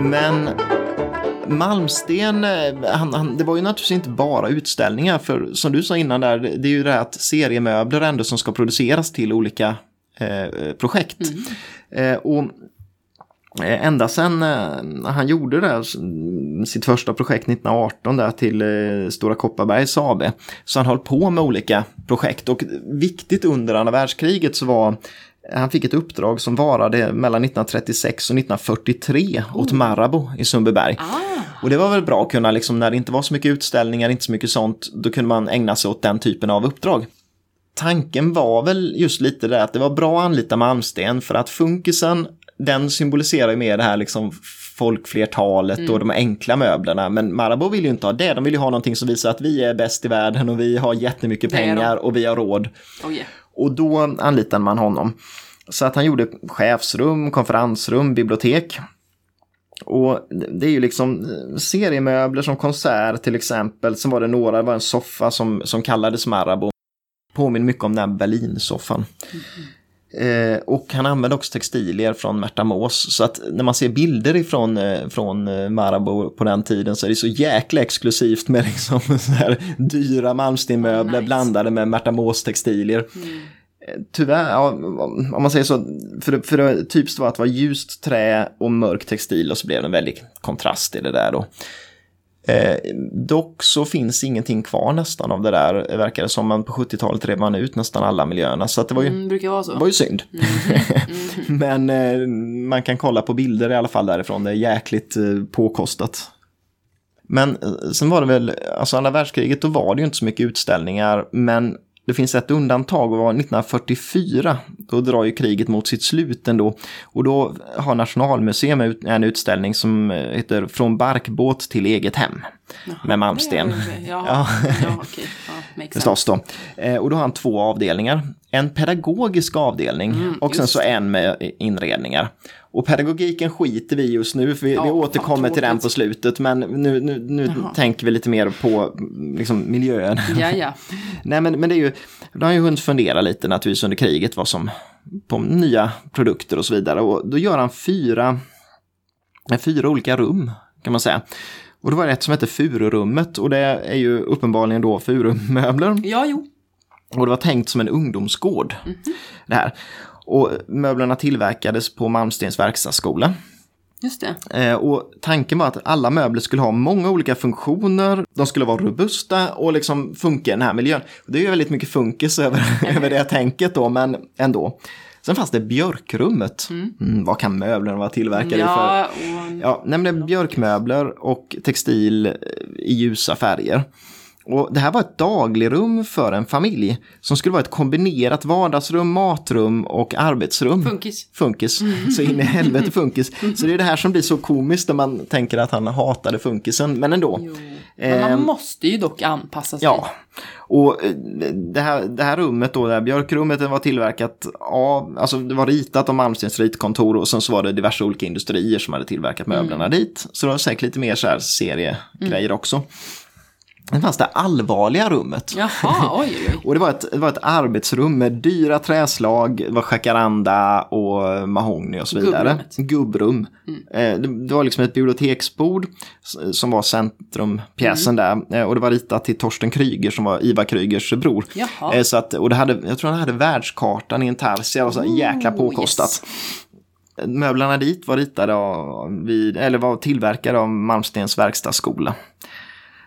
Men Malmsten, eh, han, han, det var ju naturligtvis inte bara utställningar, för som du sa innan där, det är ju det här att seriemöbler ändå som ska produceras till olika eh, projekt. Eh, och eh, ända sedan eh, han gjorde det, här, sitt första projekt 1918 där till Stora Kopparbergs AB, så han höll på med olika projekt. Och viktigt under andra världskriget så var han fick ett uppdrag som varade mellan 1936 och 1943 åt Marabou i Sundbyberg. Ah, Och det var väl bra att kunna, liksom, när det inte var så mycket utställningar, inte så mycket sånt, då kunde man ägna sig åt den typen av uppdrag. Tanken var väl just lite det att det var bra att anlita Malmsten för att funkisen, den symboliserar ju mer det här liksom folkflertalet och de enkla möblerna. Men Marabou vill ju inte ha det, de vill ju ha någonting som visar att vi är bäst i världen och vi har jättemycket pengar och vi har råd. oh yeah. Och då anlitade man honom. Så att han gjorde chefsrum, konferensrum, bibliotek. Och det är ju liksom seriemöbler som konsert till exempel. Sen var det några, det var en soffa som, som kallades Marabou. Påminner mycket om den här Berlinsoffan. Eh, och han använde också textilier från Märta Mås. Så att när man ser bilder ifrån eh, från eh, Marabou på den tiden så är det så jäkla exklusivt med liksom <laughs> så här dyra Malmstenmöbler Nice. blandade med Märta Mås textilier. Tyvärr, om man säger så, för det, för det typiskt var att det var ljust trä och mörk textil och så blev det en väldig kontrast i det där då. Eh, dock så finns ingenting kvar nästan av det där, verkar det som. Man på 70-talet rev man ut nästan alla miljöerna, så att det var ju, Mm, brukar vara det så. var ju synd. <laughs> Men eh, man kan kolla på bilder i alla fall därifrån, det är jäkligt eh, påkostat. Men eh, sen var det väl, alltså andra världskriget, då var det ju inte så mycket utställningar, men det finns ett undantag och var 1944. Då drar ju kriget mot sitt slut ändå. Och då har Nationalmuseum en utställning som eh, heter Från barkbåt till eget hem med Malmsten. Ja, <laughs> Ja. Förstås då. Eh, och då har han två avdelningar. En pedagogisk avdelning Mm, och sen så en med inredningar. Och pedagogiken skiter vi just nu, för vi, Ja, vi återkommer till den på slutet. Men nu, nu, nu Jaha. tänker vi lite mer på liksom, miljön. Ja, ja. <laughs> Nej, men, men det är ju, då har ju hunnit fundera lite naturligtvis under kriget vad som, på nya produkter och så vidare. Och då gör han fyra, fyra olika rum, kan man säga. Och det var ett som hette Fururummet och det är ju uppenbarligen då furumöbler. Ja, jo. Och det var tänkt som en ungdomsgård. Det här. Och möblerna tillverkades på Malmstens verkstadsskola. Just det. Eh, och tanken var att alla möbler skulle ha många olika funktioner, de skulle vara robusta och liksom funka i den här miljön. Det är ju väldigt mycket funkis över, <laughs> över det tänket då, men ändå. Sen fanns det björkrummet. Mm, vad kan möblerna vara tillverkade i för? Ja, och... Ja, är björkmöbler och textil eh, i ljusa färger. Och det här var ett dagligrum för en familj som skulle vara ett kombinerat vardagsrum, matrum och arbetsrum. Funkis. Funkis, så in i helvete funkis. <laughs> Så det är det här som blir så komiskt när man tänker att han hatade funkisen, men ändå. Jo. Men man Ehm, måste ju dock anpassa sig. Ja, och eh, det här, det här rummet då, det här björkrummet, det var tillverkat av, alltså det var ritat av Malmstens ritkontor och sen så var det diverse olika industrier som hade tillverkat möblerna dit. Så det var säkert lite mer så här seriegrejer också. Sen fanns det allvarliga rummet. Jaha, oj. <laughs> Och det var, ett, det var ett arbetsrum med dyra träslag, det var jacaranda och mahogny och så vidare. Gubbrummet. Mm. Gubbrum. Eh, det, det var liksom ett biblioteksbord som var centrumpjäsen Mm. där. Eh, och det var ritat till Torsten Kryger som var Ivar Krygers bror. Jaha. Eh, så att, och det hade, jag tror han hade världskartan i en tarsia och så jäkla Oh, påkostat. Möblerna dit var ritade av, vid, eller var tillverkade av Malmstens verkstadsskola.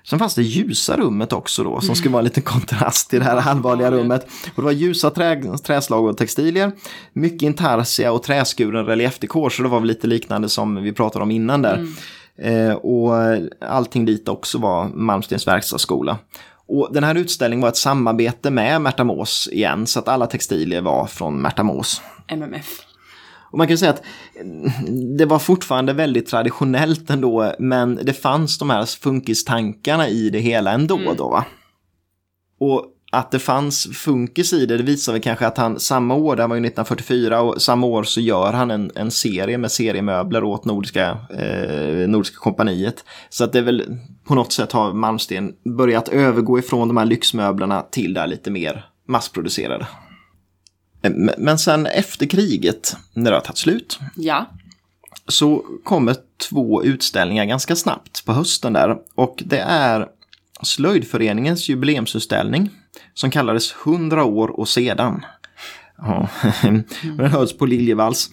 Sen fanns det ljusa rummet också då som skulle vara en liten kontrast till det här allvarliga rummet. Och det var ljusa trä, träslag och textilier, mycket intarsia och träskuren reliefdekor så det var väl lite liknande som vi pratade om innan där. Eh, och allting dit också var Malmstens verkstadsskola. Och den här utställningen var ett samarbete med Märta Mås igen så att alla textilier var från Märta Mås. MMF. Och man kan säga att det var fortfarande väldigt traditionellt ändå, men det fanns de här funkistankarna i det hela ändå Mm. då. Va? Och att det fanns funkis i det, det visar väl kanske att han samma år, det var ju 1944, och samma år så gör han en, en serie med seriemöbler åt Nordiska, eh, Nordiska kompaniet. Så att det är väl på något sätt har Malmsten börjat övergå ifrån de här lyxmöblerna till det här lite mer massproducerade. Eh, Men- Men sen efter kriget, när det har tagit slut, Ja. så kommer två utställningar ganska snabbt på hösten där. Och det är Slöjdföreningens jubileumsutställning som kallades 100 år och sedan. Ja, <laughs> den hölls på Liljevalchs.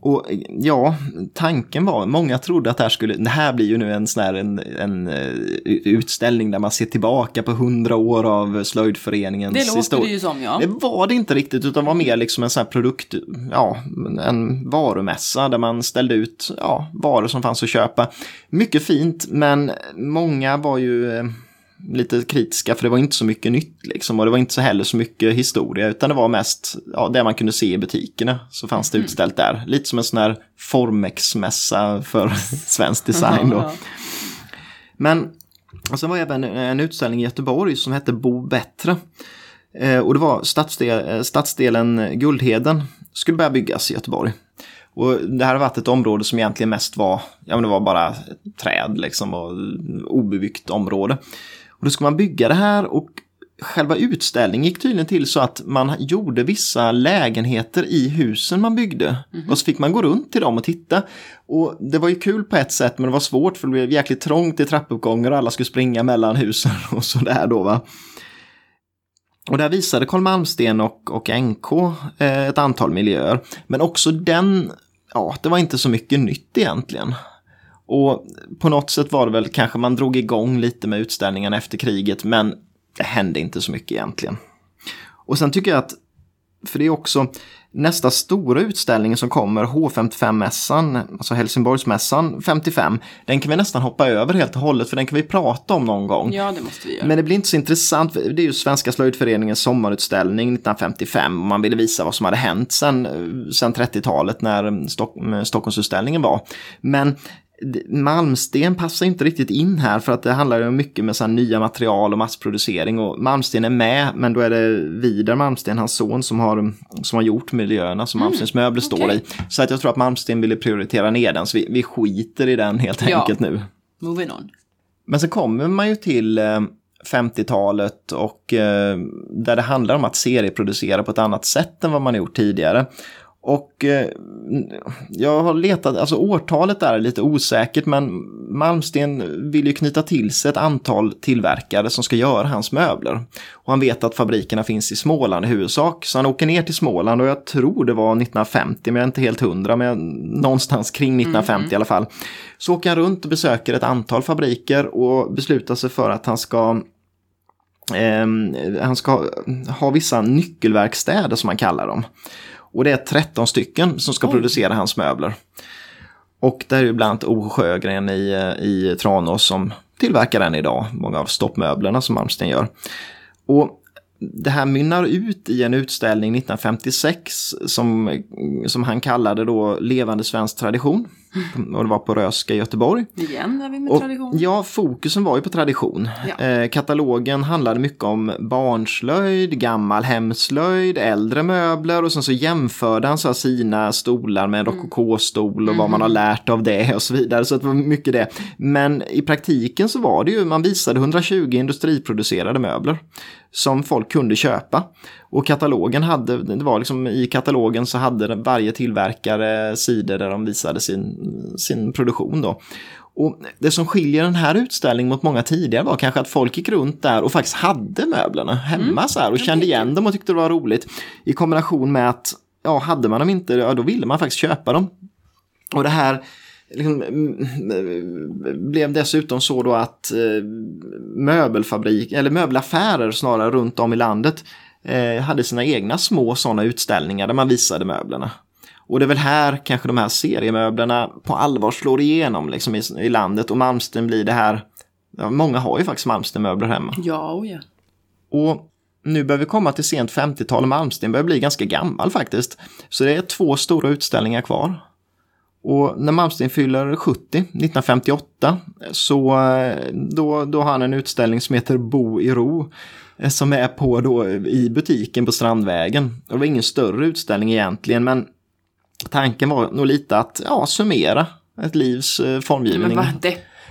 Och ja, tanken var, många trodde att det här skulle, det här blir ju nu en sån här en, en eh, utställning där man ser tillbaka på 100 år av Slöjdföreningens Det låter historia. det ju som ja. Det var det inte riktigt utan var mer liksom en sån här produkt, ja, en varumässa där man ställde ut ja, varor som fanns att köpa. Mycket fint men många var ju eh, lite kritiska för det var inte så mycket nytt liksom och det var inte så heller så mycket historia utan det var mest ja, det man kunde se i butikerna så fanns det utställt där. Lite som en sån här Formex-mässa för <laughs> svensk design då. Men och sen var även en utställning i Göteborg som hette Bo bättre. Eh, och det var stadsdel, eh, stadsdelen Guldheden skulle börja byggas i Göteborg. Och det här har varit ett område som egentligen mest var, ja men det var bara träd liksom och obebyggt område. Och då skulle man bygga det här och själva utställningen gick tydligen till så att man gjorde vissa lägenheter i husen man byggde. Och så fick man gå runt till dem och titta. Och det var ju kul på ett sätt men det var svårt för det blev jäkligt trångt i trappuppgångar och alla skulle springa mellan husen <laughs> och sådär då va. Och där visade Carl Malmsten och, och NK eh, ett antal miljöer. Men också den, ja, det var inte så mycket nytt egentligen. Och på något sätt var det väl kanske man drog igång lite med utställningen efter kriget, men det hände inte så mycket egentligen. Och sen tycker jag att, för det är också nästa stora utställning som kommer, H55-mässan, alltså Helsingborgsmässan 55, den kan vi nästan hoppa över helt och hållet, för den kan vi prata om någon gång. ja, det måste vi göra. Men det blir inte så intressant, det är ju Svenska slöjdföreningens sommarutställning 1955 och man ville visa vad som hade hänt sen, sen 30-talet när Stock, Stockholmsutställningen var. Men Malmsten passar inte riktigt in här för att det handlar ju mycket med så nya material och massproducering och Malmsten är med men då är det Vidar Malmsten, hans son, som har, som har gjort miljöerna som Malmstens möbler står okej. i. Så att jag tror att Malmsten ville prioritera ner den så vi, vi skiter i den helt Ja. enkelt nu. Moving on. Men så kommer man ju till eh, 50-talet och eh, där det handlar om att serieproducera på ett annat sätt än vad man gjort tidigare. Och eh, jag har letat, alltså årtalet där är lite osäkert men Malmsten vill ju knyta till sig ett antal tillverkare som ska göra hans möbler. Och han vet att fabrikerna finns i Småland i huvudsak så han åker ner till Småland och jag tror det var 1950 men jag är inte helt hundra men någonstans kring 1950 i alla fall. Så åker han runt och besöker ett antal fabriker och beslutar sig för att han ska Ehm, han ska ha vissa nyckelverkstäder som man kallar dem. Och det är 13 stycken som ska Oj. producera hans möbler. Och där är ju bland annat O. Sjögren i, i Tranås som tillverkar den idag. Många av stoppmöblerna som Malmsten gör. Och det här mynnar ut i en utställning 1956 som, som han kallade då Levande svensk tradition. Och det var på Röska i Göteborg. Igen är vi med Och, tradition. ja, fokusen var ju på tradition. Ja. Eh, katalogen handlade mycket om barnslöjd, gammal hemslöjd, äldre möbler och sen så jämförde han så sina stolar med en Mm. rokokostol och vad man har lärt av det och så vidare. Så det var mycket det. Men i praktiken så var det ju, man visade 120 industriproducerade möbler som folk kunde köpa. Och katalogen hade, det var liksom i katalogen så hade varje tillverkare sidor där de visade sin, sin produktion då. Och det som skiljer den här utställningen mot många tidigare var kanske att folk gick runt där och faktiskt hade möblerna hemma så här och kände igen dem och tyckte det var roligt. I kombination med att, ja, hade man dem inte, ja, då ville man faktiskt köpa dem. Och det här liksom, mm, blev dessutom så då att eh, möbelfabrik, eller möbelaffärer snarare runt om i landet eh, hade sina egna små sådana utställningar där man visade möblerna. Och det är väl här kanske de här seriemöblerna på allvar slår igenom liksom, i, i landet och Malmsten blir det här, ja, många har ju faktiskt Malmstenmöbler hemma. Ja, och ja. Och nu börjar vi komma till sent 50-tal och Malmsten börjar bli ganska gammal faktiskt. Så det är två stora utställningar kvar. Och när Malmsten fyller 70, 1958, så eh, då, då har han en utställning som heter Bo i ro. Eh, som är på då i butiken på Strandvägen. Det var ingen större utställning egentligen, men tanken var nog lite att ja, summera ett livs eh, formgivning. Men vad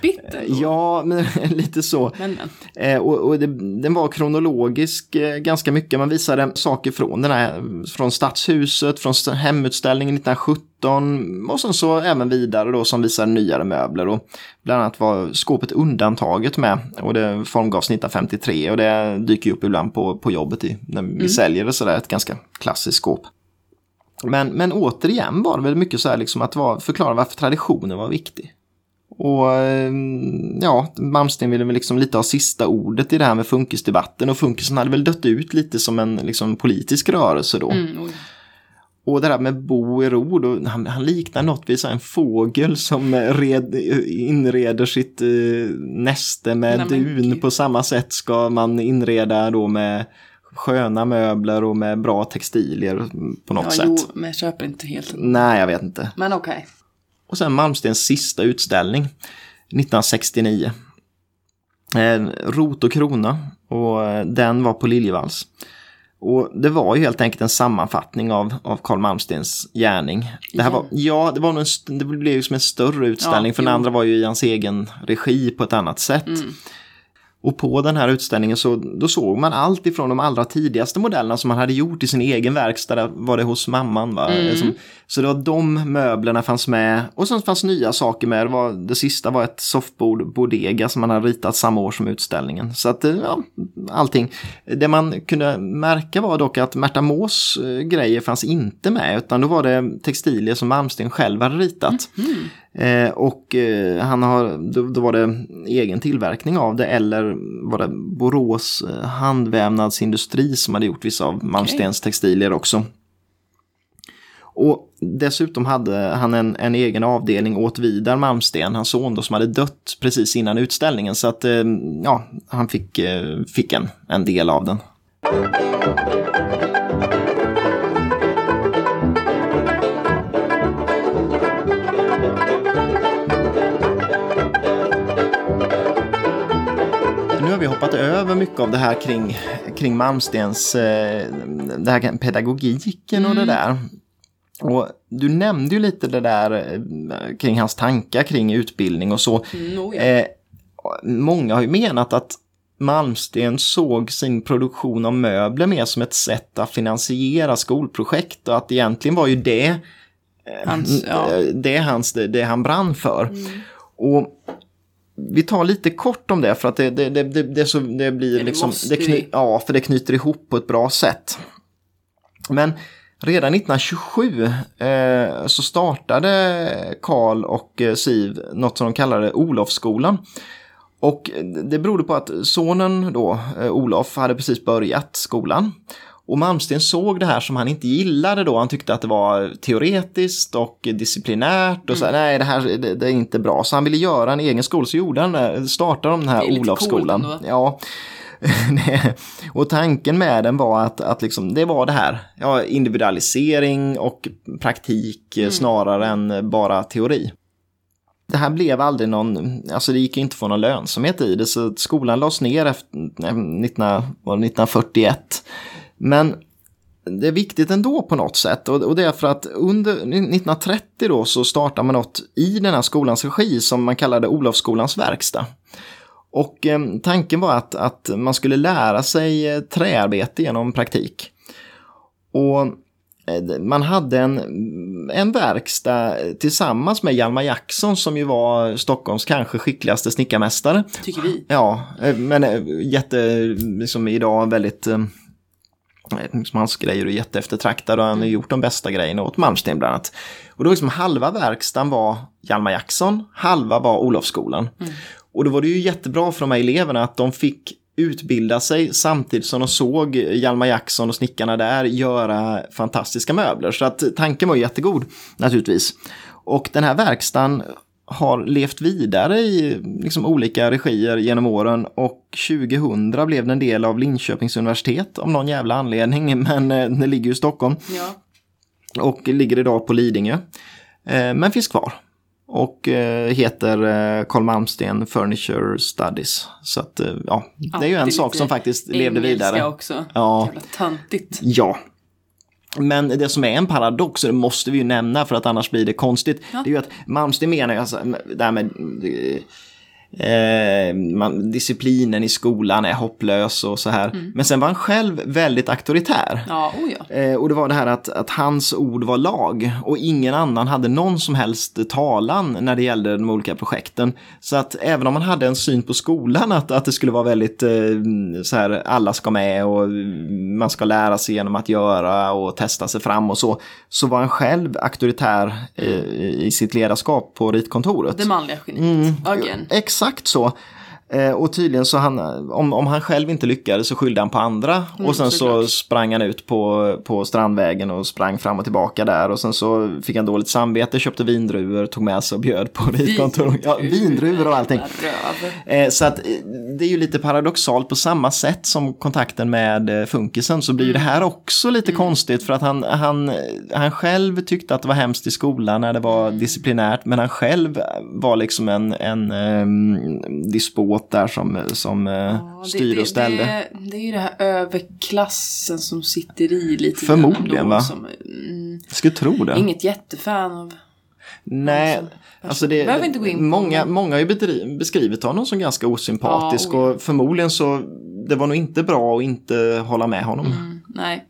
deppigt ändå. Ja, men <laughs> lite så. Men, men. Eh, och och det, den var kronologisk eh, ganska mycket. Man visade saker från den här, från Stadshuset, från st- hemutställningen 1917 och sen så även vidare då som visar nyare möbler. Och bland annat var skåpet undantaget med och det formgavs 1953 och det dyker ju upp ibland på, på jobbet i, när vi säljer det sådär, ett ganska klassiskt skåp. Men, men återigen var det väl mycket så här liksom att var, förklara varför traditionen var viktig. Och eh, ja, Malmsten ville väl liksom lite ha sista ordet i det här med funkisdebatten och funkisen hade väl dött ut lite som en liksom, politisk rörelse då. Mm. Och det där med bo i ro, då, han, han liknar något vid en fågel som red, inreder sitt eh, näste med Nej, dun. På samma sätt ska man inreda då med sköna möbler och med bra textilier på något Ja, sätt. jo, men jag köper inte helt. Nej, jag vet inte. Men okej. Och sen Malmstens sista utställning 1969. Eh, Rot och krona och eh, den var på Liljevalchs. Och det var ju helt enkelt en sammanfattning av, av Carl Malmstens gärning. Det här var, ja, det, var nog en, det blev ju som en större utställning Ja, för den jo. andra var ju i hans egen regi på ett annat sätt. Mm. Och på den här utställningen så då såg man allt ifrån de allra tidigaste modellerna som man hade gjort i sin egen verkstad, var det hos mamman. Va? Mm. Som, så det var de möblerna fanns med och sen fanns nya saker med. Det, var, det sista var ett soffbord Bodega som man hade ritat samma år som utställningen. Så att, eh, ja, allting. Det man kunde märka var dock att Märta Mås eh, grejer fanns inte med, utan då var det textilier som Malmsten själv hade ritat. Eh, och eh, han har, då, då var det egen tillverkning av det eller var det Borås eh, handvävnadsindustri som hade gjort vissa av Malmstens textilier också. Och dessutom hade han en, en egen avdelning åt Vidar Malmsten, hans son då, som hade dött precis innan utställningen. Så att eh, ja, han fick, eh, fick en, en del av den. Nu har vi hoppat över mycket av det här kring, kring Malmstens, eh, det här pedagogiken och det där. Och du nämnde ju lite det där eh, kring hans tankar kring utbildning och så. Mm, oh ja. Eh, många har ju menat att Malmsten såg sin produktion av möbler mer som ett sätt att finansiera skolprojekt och att egentligen var ju det Hans, ja. eh, det, hans, det, det han brann för. Och vi tar lite kort om det för att det, det, det, det, det, så, det blir liksom... måste Det kny, vi. ja, för det knyter ihop på ett bra sätt. Men redan 1927 eh, så startade Karl och eh, Siv något som de kallade Olofsskolan. Och det berodde på att sonen då, eh, Olof, hade precis börjat skolan. Och Malmsten såg det här som han inte gillade då. Han tyckte att det var teoretiskt och disciplinärt och så här, nej det här det, det är inte bra. Så han ville göra en egen skola, så gjorde han det. Startade de den här Olofsskolan. Ja. <laughs> Och tanken med den var att, att liksom, det var det här, ja, individualisering och praktik eh, snarare än bara teori. Det här blev aldrig någon, alltså det gick inte att få någon lönsamhet i det, så skolan lades ner efter, nej, 19, var det 1941. Men det är viktigt ändå på något sätt och, och det är för att under 1930 då så startar man något i den här skolans regi som man kallade Olofsskolans verkstad. Och eh, tanken var att, att man skulle lära sig eh, träarbete genom praktik. Och eh, man hade en, en verkstad tillsammans med Hjalmar Jackson som ju var Stockholms kanske skickligaste snickarmästare. Tycker vi. Ja, men jätte, liksom idag väldigt liksom hans grejer är jätteeftertraktade och han har gjort de bästa grejerna åt Malmsten bland annat. Och då liksom halva verkstaden var Hjalmar Jackson, halva var Olofsskolan. Mm. Och då var det ju jättebra för de här eleverna att de fick utbilda sig samtidigt som de såg Hjalmar Jackson och snickarna där göra fantastiska möbler. Så att tanken var jättegod naturligtvis. Och den här verkstaden har levt vidare i liksom olika regier genom åren och 2000 blev den en del av Linköpings universitet av någon jävla anledning, <laughs> men eh, det ligger ju i Stockholm. Ja. Och ligger idag på Lidingö. Eh, men finns kvar. Och eh, heter Carl Malmsten Furniture Studies. Så att ja, det är ju en sak som faktiskt levde vidare. också. Ja. Jävla töntigt. Ja, men det som är en paradox, och det måste vi ju nämna för att annars blir det konstigt, ja. det är ju att Malmsten menar ju alltså, det här med Eh, man, disciplinen i skolan är hopplös och så här. Mm. Men sen var han själv väldigt auktoritär. Ja, oh ja. Eh, och det var det här att, att hans ord var lag och ingen annan hade någon som helst talan när det gällde de olika projekten. Så att även om man hade en syn på skolan att, att det skulle vara väldigt eh, så här, alla ska med och man ska lära sig genom att göra och testa sig fram och så, så var han själv auktoritär eh, i sitt ledarskap på ritkontoret. Det manliga geniet, mm. Exakt exakt så. Eh, och tydligen så han, om, om han själv inte lyckades så skyllde han på andra. Mm, och sen så, så sprang han ut på, på Strandvägen och sprang fram och tillbaka där. Och sen så fick han dåligt samvete, köpte vindruvor, tog med sig och bjöd på ritkontor. Ja, vindruvor och allting. Eh, så att eh, det är ju lite paradoxalt på samma sätt som kontakten med eh, funkisen så blir mm. det här också lite mm. konstigt för att han, han, han själv tyckte att det var hemskt i skolan när det var mm. disciplinärt men han själv var liksom en, en um, dispot båt där som, som eh, ja, styr det, och ställde. Det, det, är ju det här överklassen som sitter i lite. Förmodligen va? Som, mm, Jag skulle tro det. Inget jättefan av Nej, alltså det, Behöver inte gå in många, många har ju beskrivit honom som ganska osympatisk ja, och förmodligen så det var nog inte bra att inte hålla med honom. Mm, nej.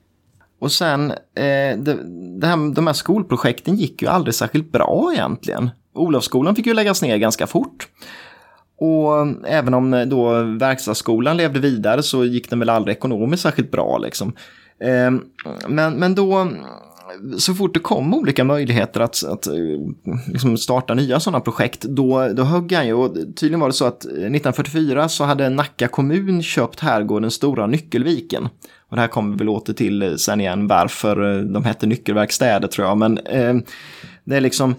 Och sen, eh, det, det här, de här skolprojekten gick ju aldrig särskilt bra egentligen. Olofsskolan fick ju läggas ner ganska fort. Och även om eh, då verkstadsskolan levde vidare så gick den väl aldrig ekonomiskt särskilt bra. Liksom. Ehm, men, men då, så fort det kom olika möjligheter att, att eh, liksom starta nya sådana projekt, då, då högg han ju. Och tydligen var det så att eh, 1944 så hade Nacka kommun köpt herrgården Stora Nyckelviken. Och det här kommer vi väl åter till sen igen varför de hette Nyckelverkstäder tror jag. Men eh, det är liksom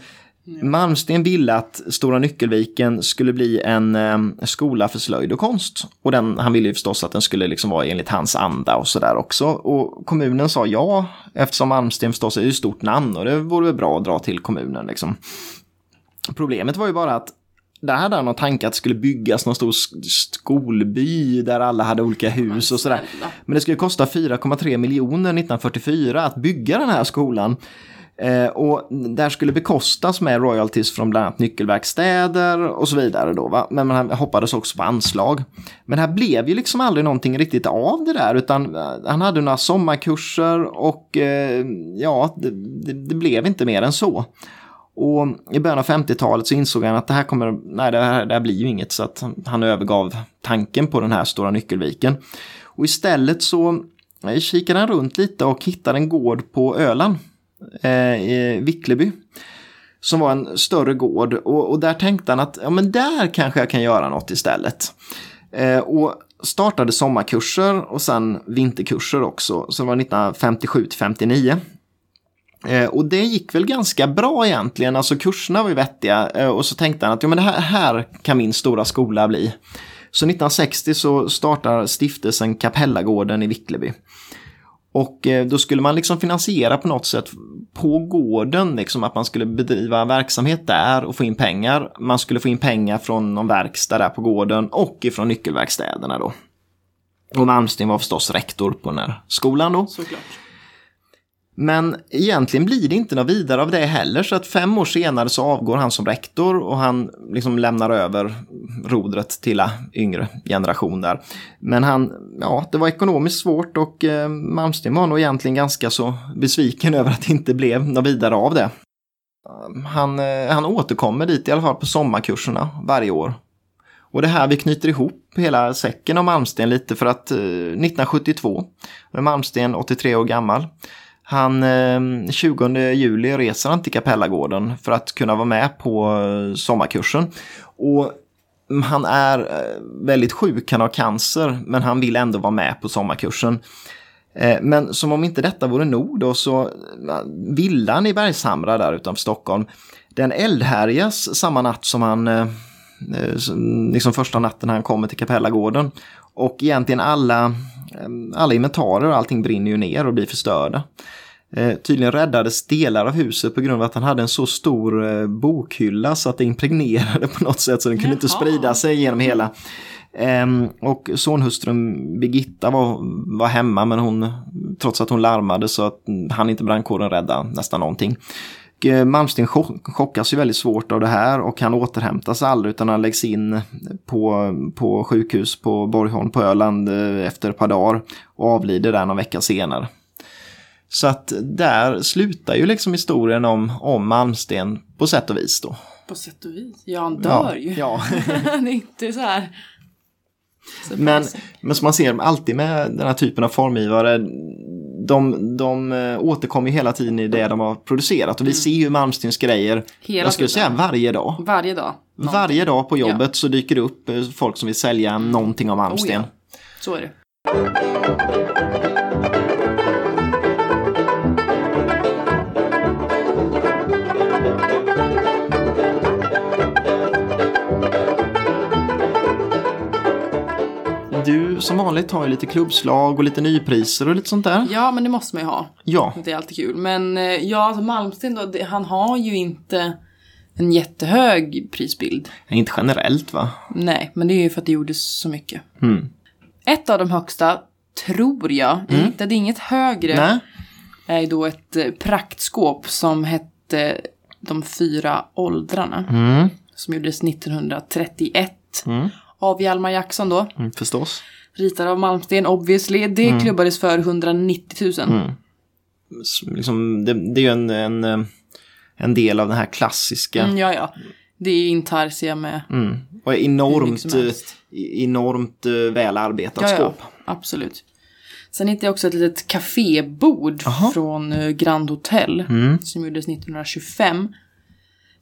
Malmsten ville att Stora Nyckelviken skulle bli en eh, skola för slöjd och konst. Och den, han ville ju förstås att den skulle liksom vara enligt hans anda och sådär också. Och kommunen sa ja, eftersom Malmsten förstås är ett stort namn och det vore bra att dra till kommunen. Liksom. Problemet var ju bara att där hade han någon tanke att det skulle byggas någon stor skolby där alla hade olika hus och sådär. Men det skulle kosta 4,3 miljoner 1944 att bygga den här skolan. Eh, och där skulle bekostas med royalties från bland annat nyckelverkstäder och så vidare. Då, va? Men man hoppades också på anslag. Men det här blev ju liksom aldrig någonting riktigt av det där utan eh, han hade några sommarkurser och eh, ja, det, det, det, blev inte mer än så. Och i början av 50-talet så insåg han att det här kommer, nej det här, det här blir ju inget så att han övergav tanken på den här stora nyckelviken. Och istället så eh, kikade han runt lite och hittade en gård på Öland Eh, i Vickleby. Som var en större gård och, och, där tänkte han att ja, men där kanske jag kan göra något istället. Eh, och startade sommarkurser och sen vinterkurser också. Så det var 1957 till 59. Eh, och det gick väl ganska bra egentligen, alltså kurserna var ju vettiga. Eh, och så tänkte han att ja, men det här, här kan min stora skola bli. Så 1960 så startar stiftelsen Kapellagården i Vickleby. Och eh, då skulle man liksom finansiera på något sätt på gården, liksom att man skulle bedriva verksamhet där och få in pengar. Man skulle få in pengar från någon verkstad där på gården och ifrån nyckelverkstäderna då. Och Malmsten var förstås rektor på den här skolan då. Såklart. Men egentligen blir det inte något vidare av det heller så att fem år senare så avgår han som rektor och han liksom lämnar över rodret till yngre generation där. Men han, ja, det var ekonomiskt svårt och eh, Malmsten var nog egentligen ganska så besviken <laughs> över att det inte blev något vidare av det. Han, eh, han återkommer dit i alla fall på sommarkurserna varje år. Och det här vi knyter ihop hela säcken om Malmsten lite för att eh, 1972, då är Malmsten 83 år gammal, han, ehm, 20 juli reser han till Kapellagården för att kunna vara med på eh, sommarkursen. Och mm, han är eh, väldigt sjuk, han har cancer, men han vill ändå vara med på sommarkursen. Eh, men som om inte detta vore nog då så villan i Bergshamra där utanför Stockholm, den eldhärjas samma natt som han, liksom första natten han kommer till Kapellagården. Och egentligen alla, alla inventarier och allting brinner ju ner och blir förstörda. Eh, tydligen räddades delar av huset på grund av att han hade en så stor eh, bokhylla så att det impregnerade på något sätt så den kunde inte Jaha. sprida sig genom hela. Ehm, och sonhustrun Birgitta var, var hemma men hon, trots att hon larmade så att han inte brandkåren rädda nästan någonting. Och, eh, Malmsten chock, chockas ju väldigt svårt av det här och han återhämtas aldrig utan han läggs in på, på sjukhus på Borgholm på Öland eh, efter ett par dagar och avlider där någon vecka senare. Så att där slutar ju liksom historien om, om Malmsten på sätt och vis då. På sätt och vis. Ja, han dör ja, ju. Ja. <laughs> det är inte så här. Men, men som man ser alltid med den här typen av formgivare, de, de eh, återkommer hela tiden i det de har producerat och vi ser ju Malmstens grejer, Mm. Hela jag skulle tiden. säga varje dag. Varje dag. någonting. Varje dag på jobbet så dyker det upp eh, folk som vill sälja någonting om Malmsten. Oh, ja. Så är det. Du som vanligt har ju lite klubbslag och lite nypriser och lite sånt där. Ja, men det måste man ju ha. Ja, Det är alltid kul. Men eh, ja, alltså Malmsten då, det, han har ju inte en jättehög prisbild. inte generellt va? Nej, men det är ju för att det gjordes så mycket. Mm. Ett av de högsta, tror jag, jag hittade inget högre, Nej? är då ett eh, praktskåp som hette De fyra åldrarna. Mm. Som gjordes 1931. Mm. Av Hjalmar Jackson då. Mm, förstås. Ritad av Malmsten, obviously. Det klubbades för 190 000. Mm. Liksom, det, det är ju en, en, eh, en del av den här klassiska Mm, ja, ja. Det är intarsia med Mm. Och enormt, eh, enormt eh, väl arbetat Ja, ja, skåp. absolut. Sen hittade jag också ett litet kafébord från Grand Hotel. Mm. Som gjordes 1925.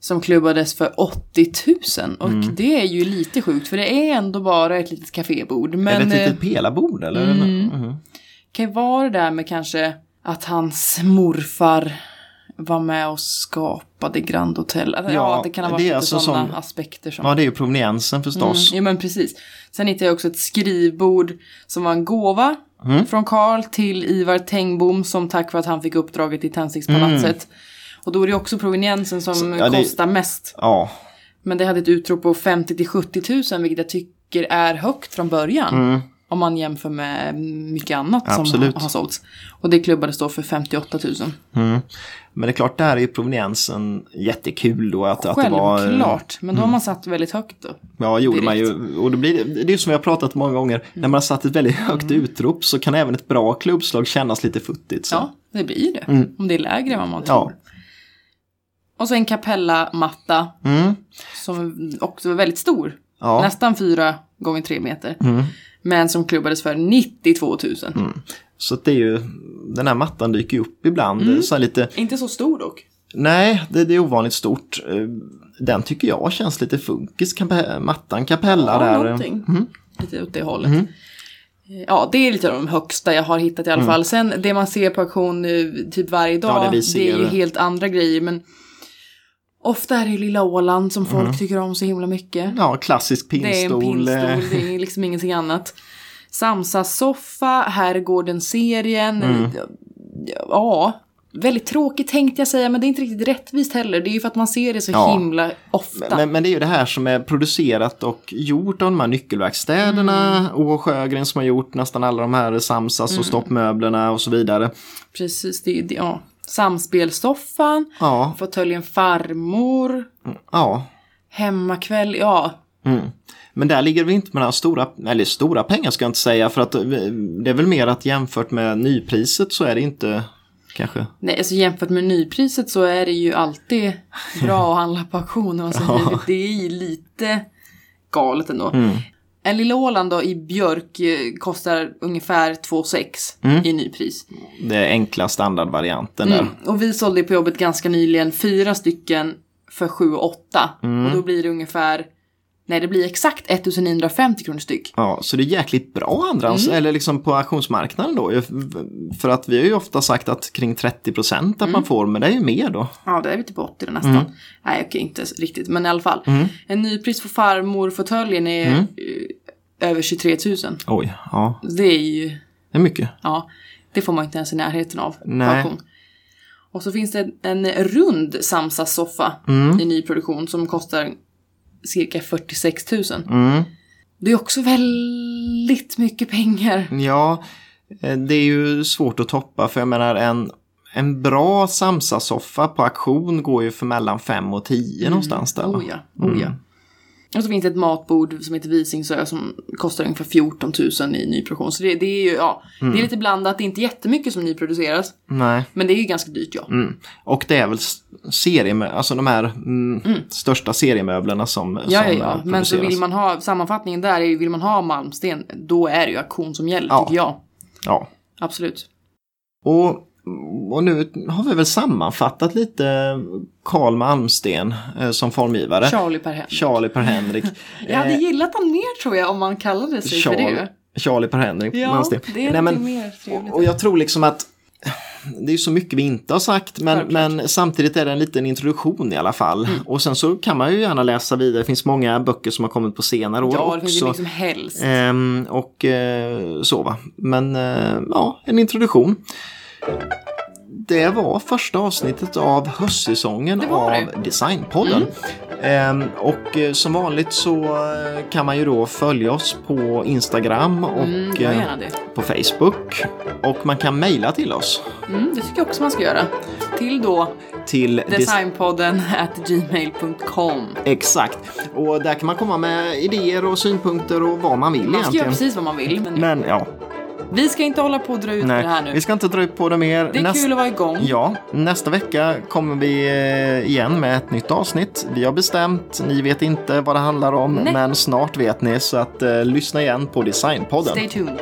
Som klubbades för 80 000. Och Mm. det är ju lite sjukt för det är ändå bara ett litet kafébord. är Men det ett eh, litet pelarbord eller? mm. Mhm. kan ju vara det där med kanske att hans morfar var med och skapade Grand Hotel. Alltså, ja, Ja, det kan ha varit är lite alltså sådana som- aspekter som... Ja, det är ju proveniensen förstås. Mm, ja men precis. Sen hittade jag också ett skrivbord som var en gåva Mm. från Karl till Ivar Tengbom som tack för att han fick uppdraget i Tändstickspalatset. Och då är det också proveniensen som Mm. Så, ja, det- kostar mest. Ja. Men det hade ett utrop på 50 till 70 000 vilket jag tycker är högt från början. Mm. Om man jämför med mycket annat som Absolut. har, har sålts. Och det klubbades då för 58 000. Mm. Men det är klart, där är ju proveniensen jättekul då. Att, att det var, Självklart. Men då har man satt väldigt högt då. Ja, gjorde man ju. Och det, blir, det är ju som vi har pratat många gånger. När man har satt ett väldigt högt utrop så kan även ett bra klubbslag kännas lite futtigt. Så. Ja, det blir det. Mm. Om det är lägre än vad man tror. Ja. Och så en kapellamatta Mm. som också var väldigt stor. Ja. Nästan fyra gånger tre meter. Mm. Men som klubbades för 92 000. Så att det är ju, den här mattan dyker ju upp ibland. Mm. Så lite, Inte så stor dock. nej, det, det är ovanligt stort. Eh, Den tycker jag känns lite funkis, kape, mattan Capella Ja, där. någonting. Mm. Lite åt det hållet. Eh, Ja, det är lite av de högsta jag har hittat i alla fall. Sen det man ser på auktion eh, typ varje dag, Mm. Ja, det det, är ju helt andra grejer. Men ofta är det ju lilla Åland som folk tycker om så himla mycket. Ja, klassisk Det är en eh, det är <laughs> liksom ingenting annat. Samsas soffa, Herrgården-serien. Mm. Ja, väldigt tråkigt tänkte jag säga, men det är inte riktigt rättvist heller. Det är ju för att man ser det så Ja. himla ofta. Men, men det är ju det här som är producerat och gjort av de här nyckelverkstäderna. Mm. Och Sjögren som har gjort nästan alla de här Samsas och stoppmöblerna och så vidare. Precis, det är det, ja. Samspelsoffan, Ja, fåtöljen farmor, ja. hemmakväll, ja. Mm. Men där ligger vi inte med några stora, eller stora pengar ska jag inte säga. För att eh, det är väl mer att jämfört med nypriset så är det inte kanske. Nej, alltså jämfört med nypriset så är det ju alltid bra att handla på auktion. Alltså, <laughs> det, det är ju lite galet ändå. Mm. En Lilla Åland då i björk eh, kostar ungefär 2,6 Mm. i nypris. Det är enkla standardvarianten där. Mm. Och vi sålde på jobbet ganska nyligen fyra stycken för 7 och 8. Mm. Och då blir det ungefär, nej det blir exakt 1950 kronor styck. Ja, så det är jäkligt bra andrahands, Mm. eller liksom på auktionsmarknaden då. För att vi har ju ofta sagt att kring 30 procent Mm. att man får, men det är ju mer då. Ja, det är vi typ på 80 då nästan. Mm. Nej, okej, inte riktigt, men i alla fall. En nypris för farmor-fåtöljen är Mm. eh, över 23 000. Oj, ja, Det är ju, det är mycket. ja, det får man inte ens i närheten av Nej. auktion. Och så finns det en rund Samsas-soffa Mm. i nyproduktion som kostar cirka 46 000. Mm. Det är också väldigt mycket pengar. Ja, eh, det är ju svårt att toppa för jag menar en, en bra Samsa-soffa på auktion går ju för mellan 5 och 10 någonstans där. Oh ja, oh ja. Och så finns det ett matbord som heter Visingsö som kostar ungefär 14 000 i nyproduktion. Så det, det är ju, ja, det är lite blandat. Det är inte jättemycket som nyproduceras. Nej. Men det är ju ganska dyrt ja. Mm. Och det är väl seriemö- alltså de här mm, största seriemöblerna som, Ja, som ja, ja. eh, Men så vill man ha, sammanfattningen där är ju, vill man ha malmsten, då är det ju auktion som gäller, Ja. tycker jag. Ja. Absolut. Och, och nu har vi väl sammanfattat lite Karl Malmsten eh, som formgivare. Charlie Per Henrik. Charlie Per-Henrik. <laughs> Jag hade Eh, gillat han mer tror jag om man kallade sig för Charlie, det. Charlie Per-Henrik Ja, Malmsten. det är Nej, lite men, mer trevligt. och jag tror liksom att det är så mycket vi inte har sagt men, men samtidigt är det en liten introduktion i alla fall. Mm. Och sen så kan man ju gärna läsa vidare. Det finns många böcker som har kommit på senare år Ja, det finns också. liksom helst. Ehm, och eh, så va. Men ja, en introduktion. Det var första avsnittet av höstsäsongen av det. Mm. Designpodden. Ehm, och eh, som vanligt så eh, kan man ju då följa oss på Instagram och Mm, gärna det. på Facebook. Och man kan mejla till oss. Mm, det tycker jag också man ska göra. Till då Till des- designpodden at gmail.com. Exakt. Och där kan man komma med idéer och synpunkter och vad man vill Man ska göra egentligen. precis vad man vill. Men Men ja, vi ska inte hålla på och dra ut nej, det här nu. vi ska inte dra ut på det mer. Det är Näst- kul att vara igång. Ja, nästa vecka kommer vi eh, igen med ett nytt avsnitt. Vi har bestämt, ni vet inte vad det handlar om, Nej. men snart vet ni. Så att eh, lyssna igen på Designpodden. Stay tuned.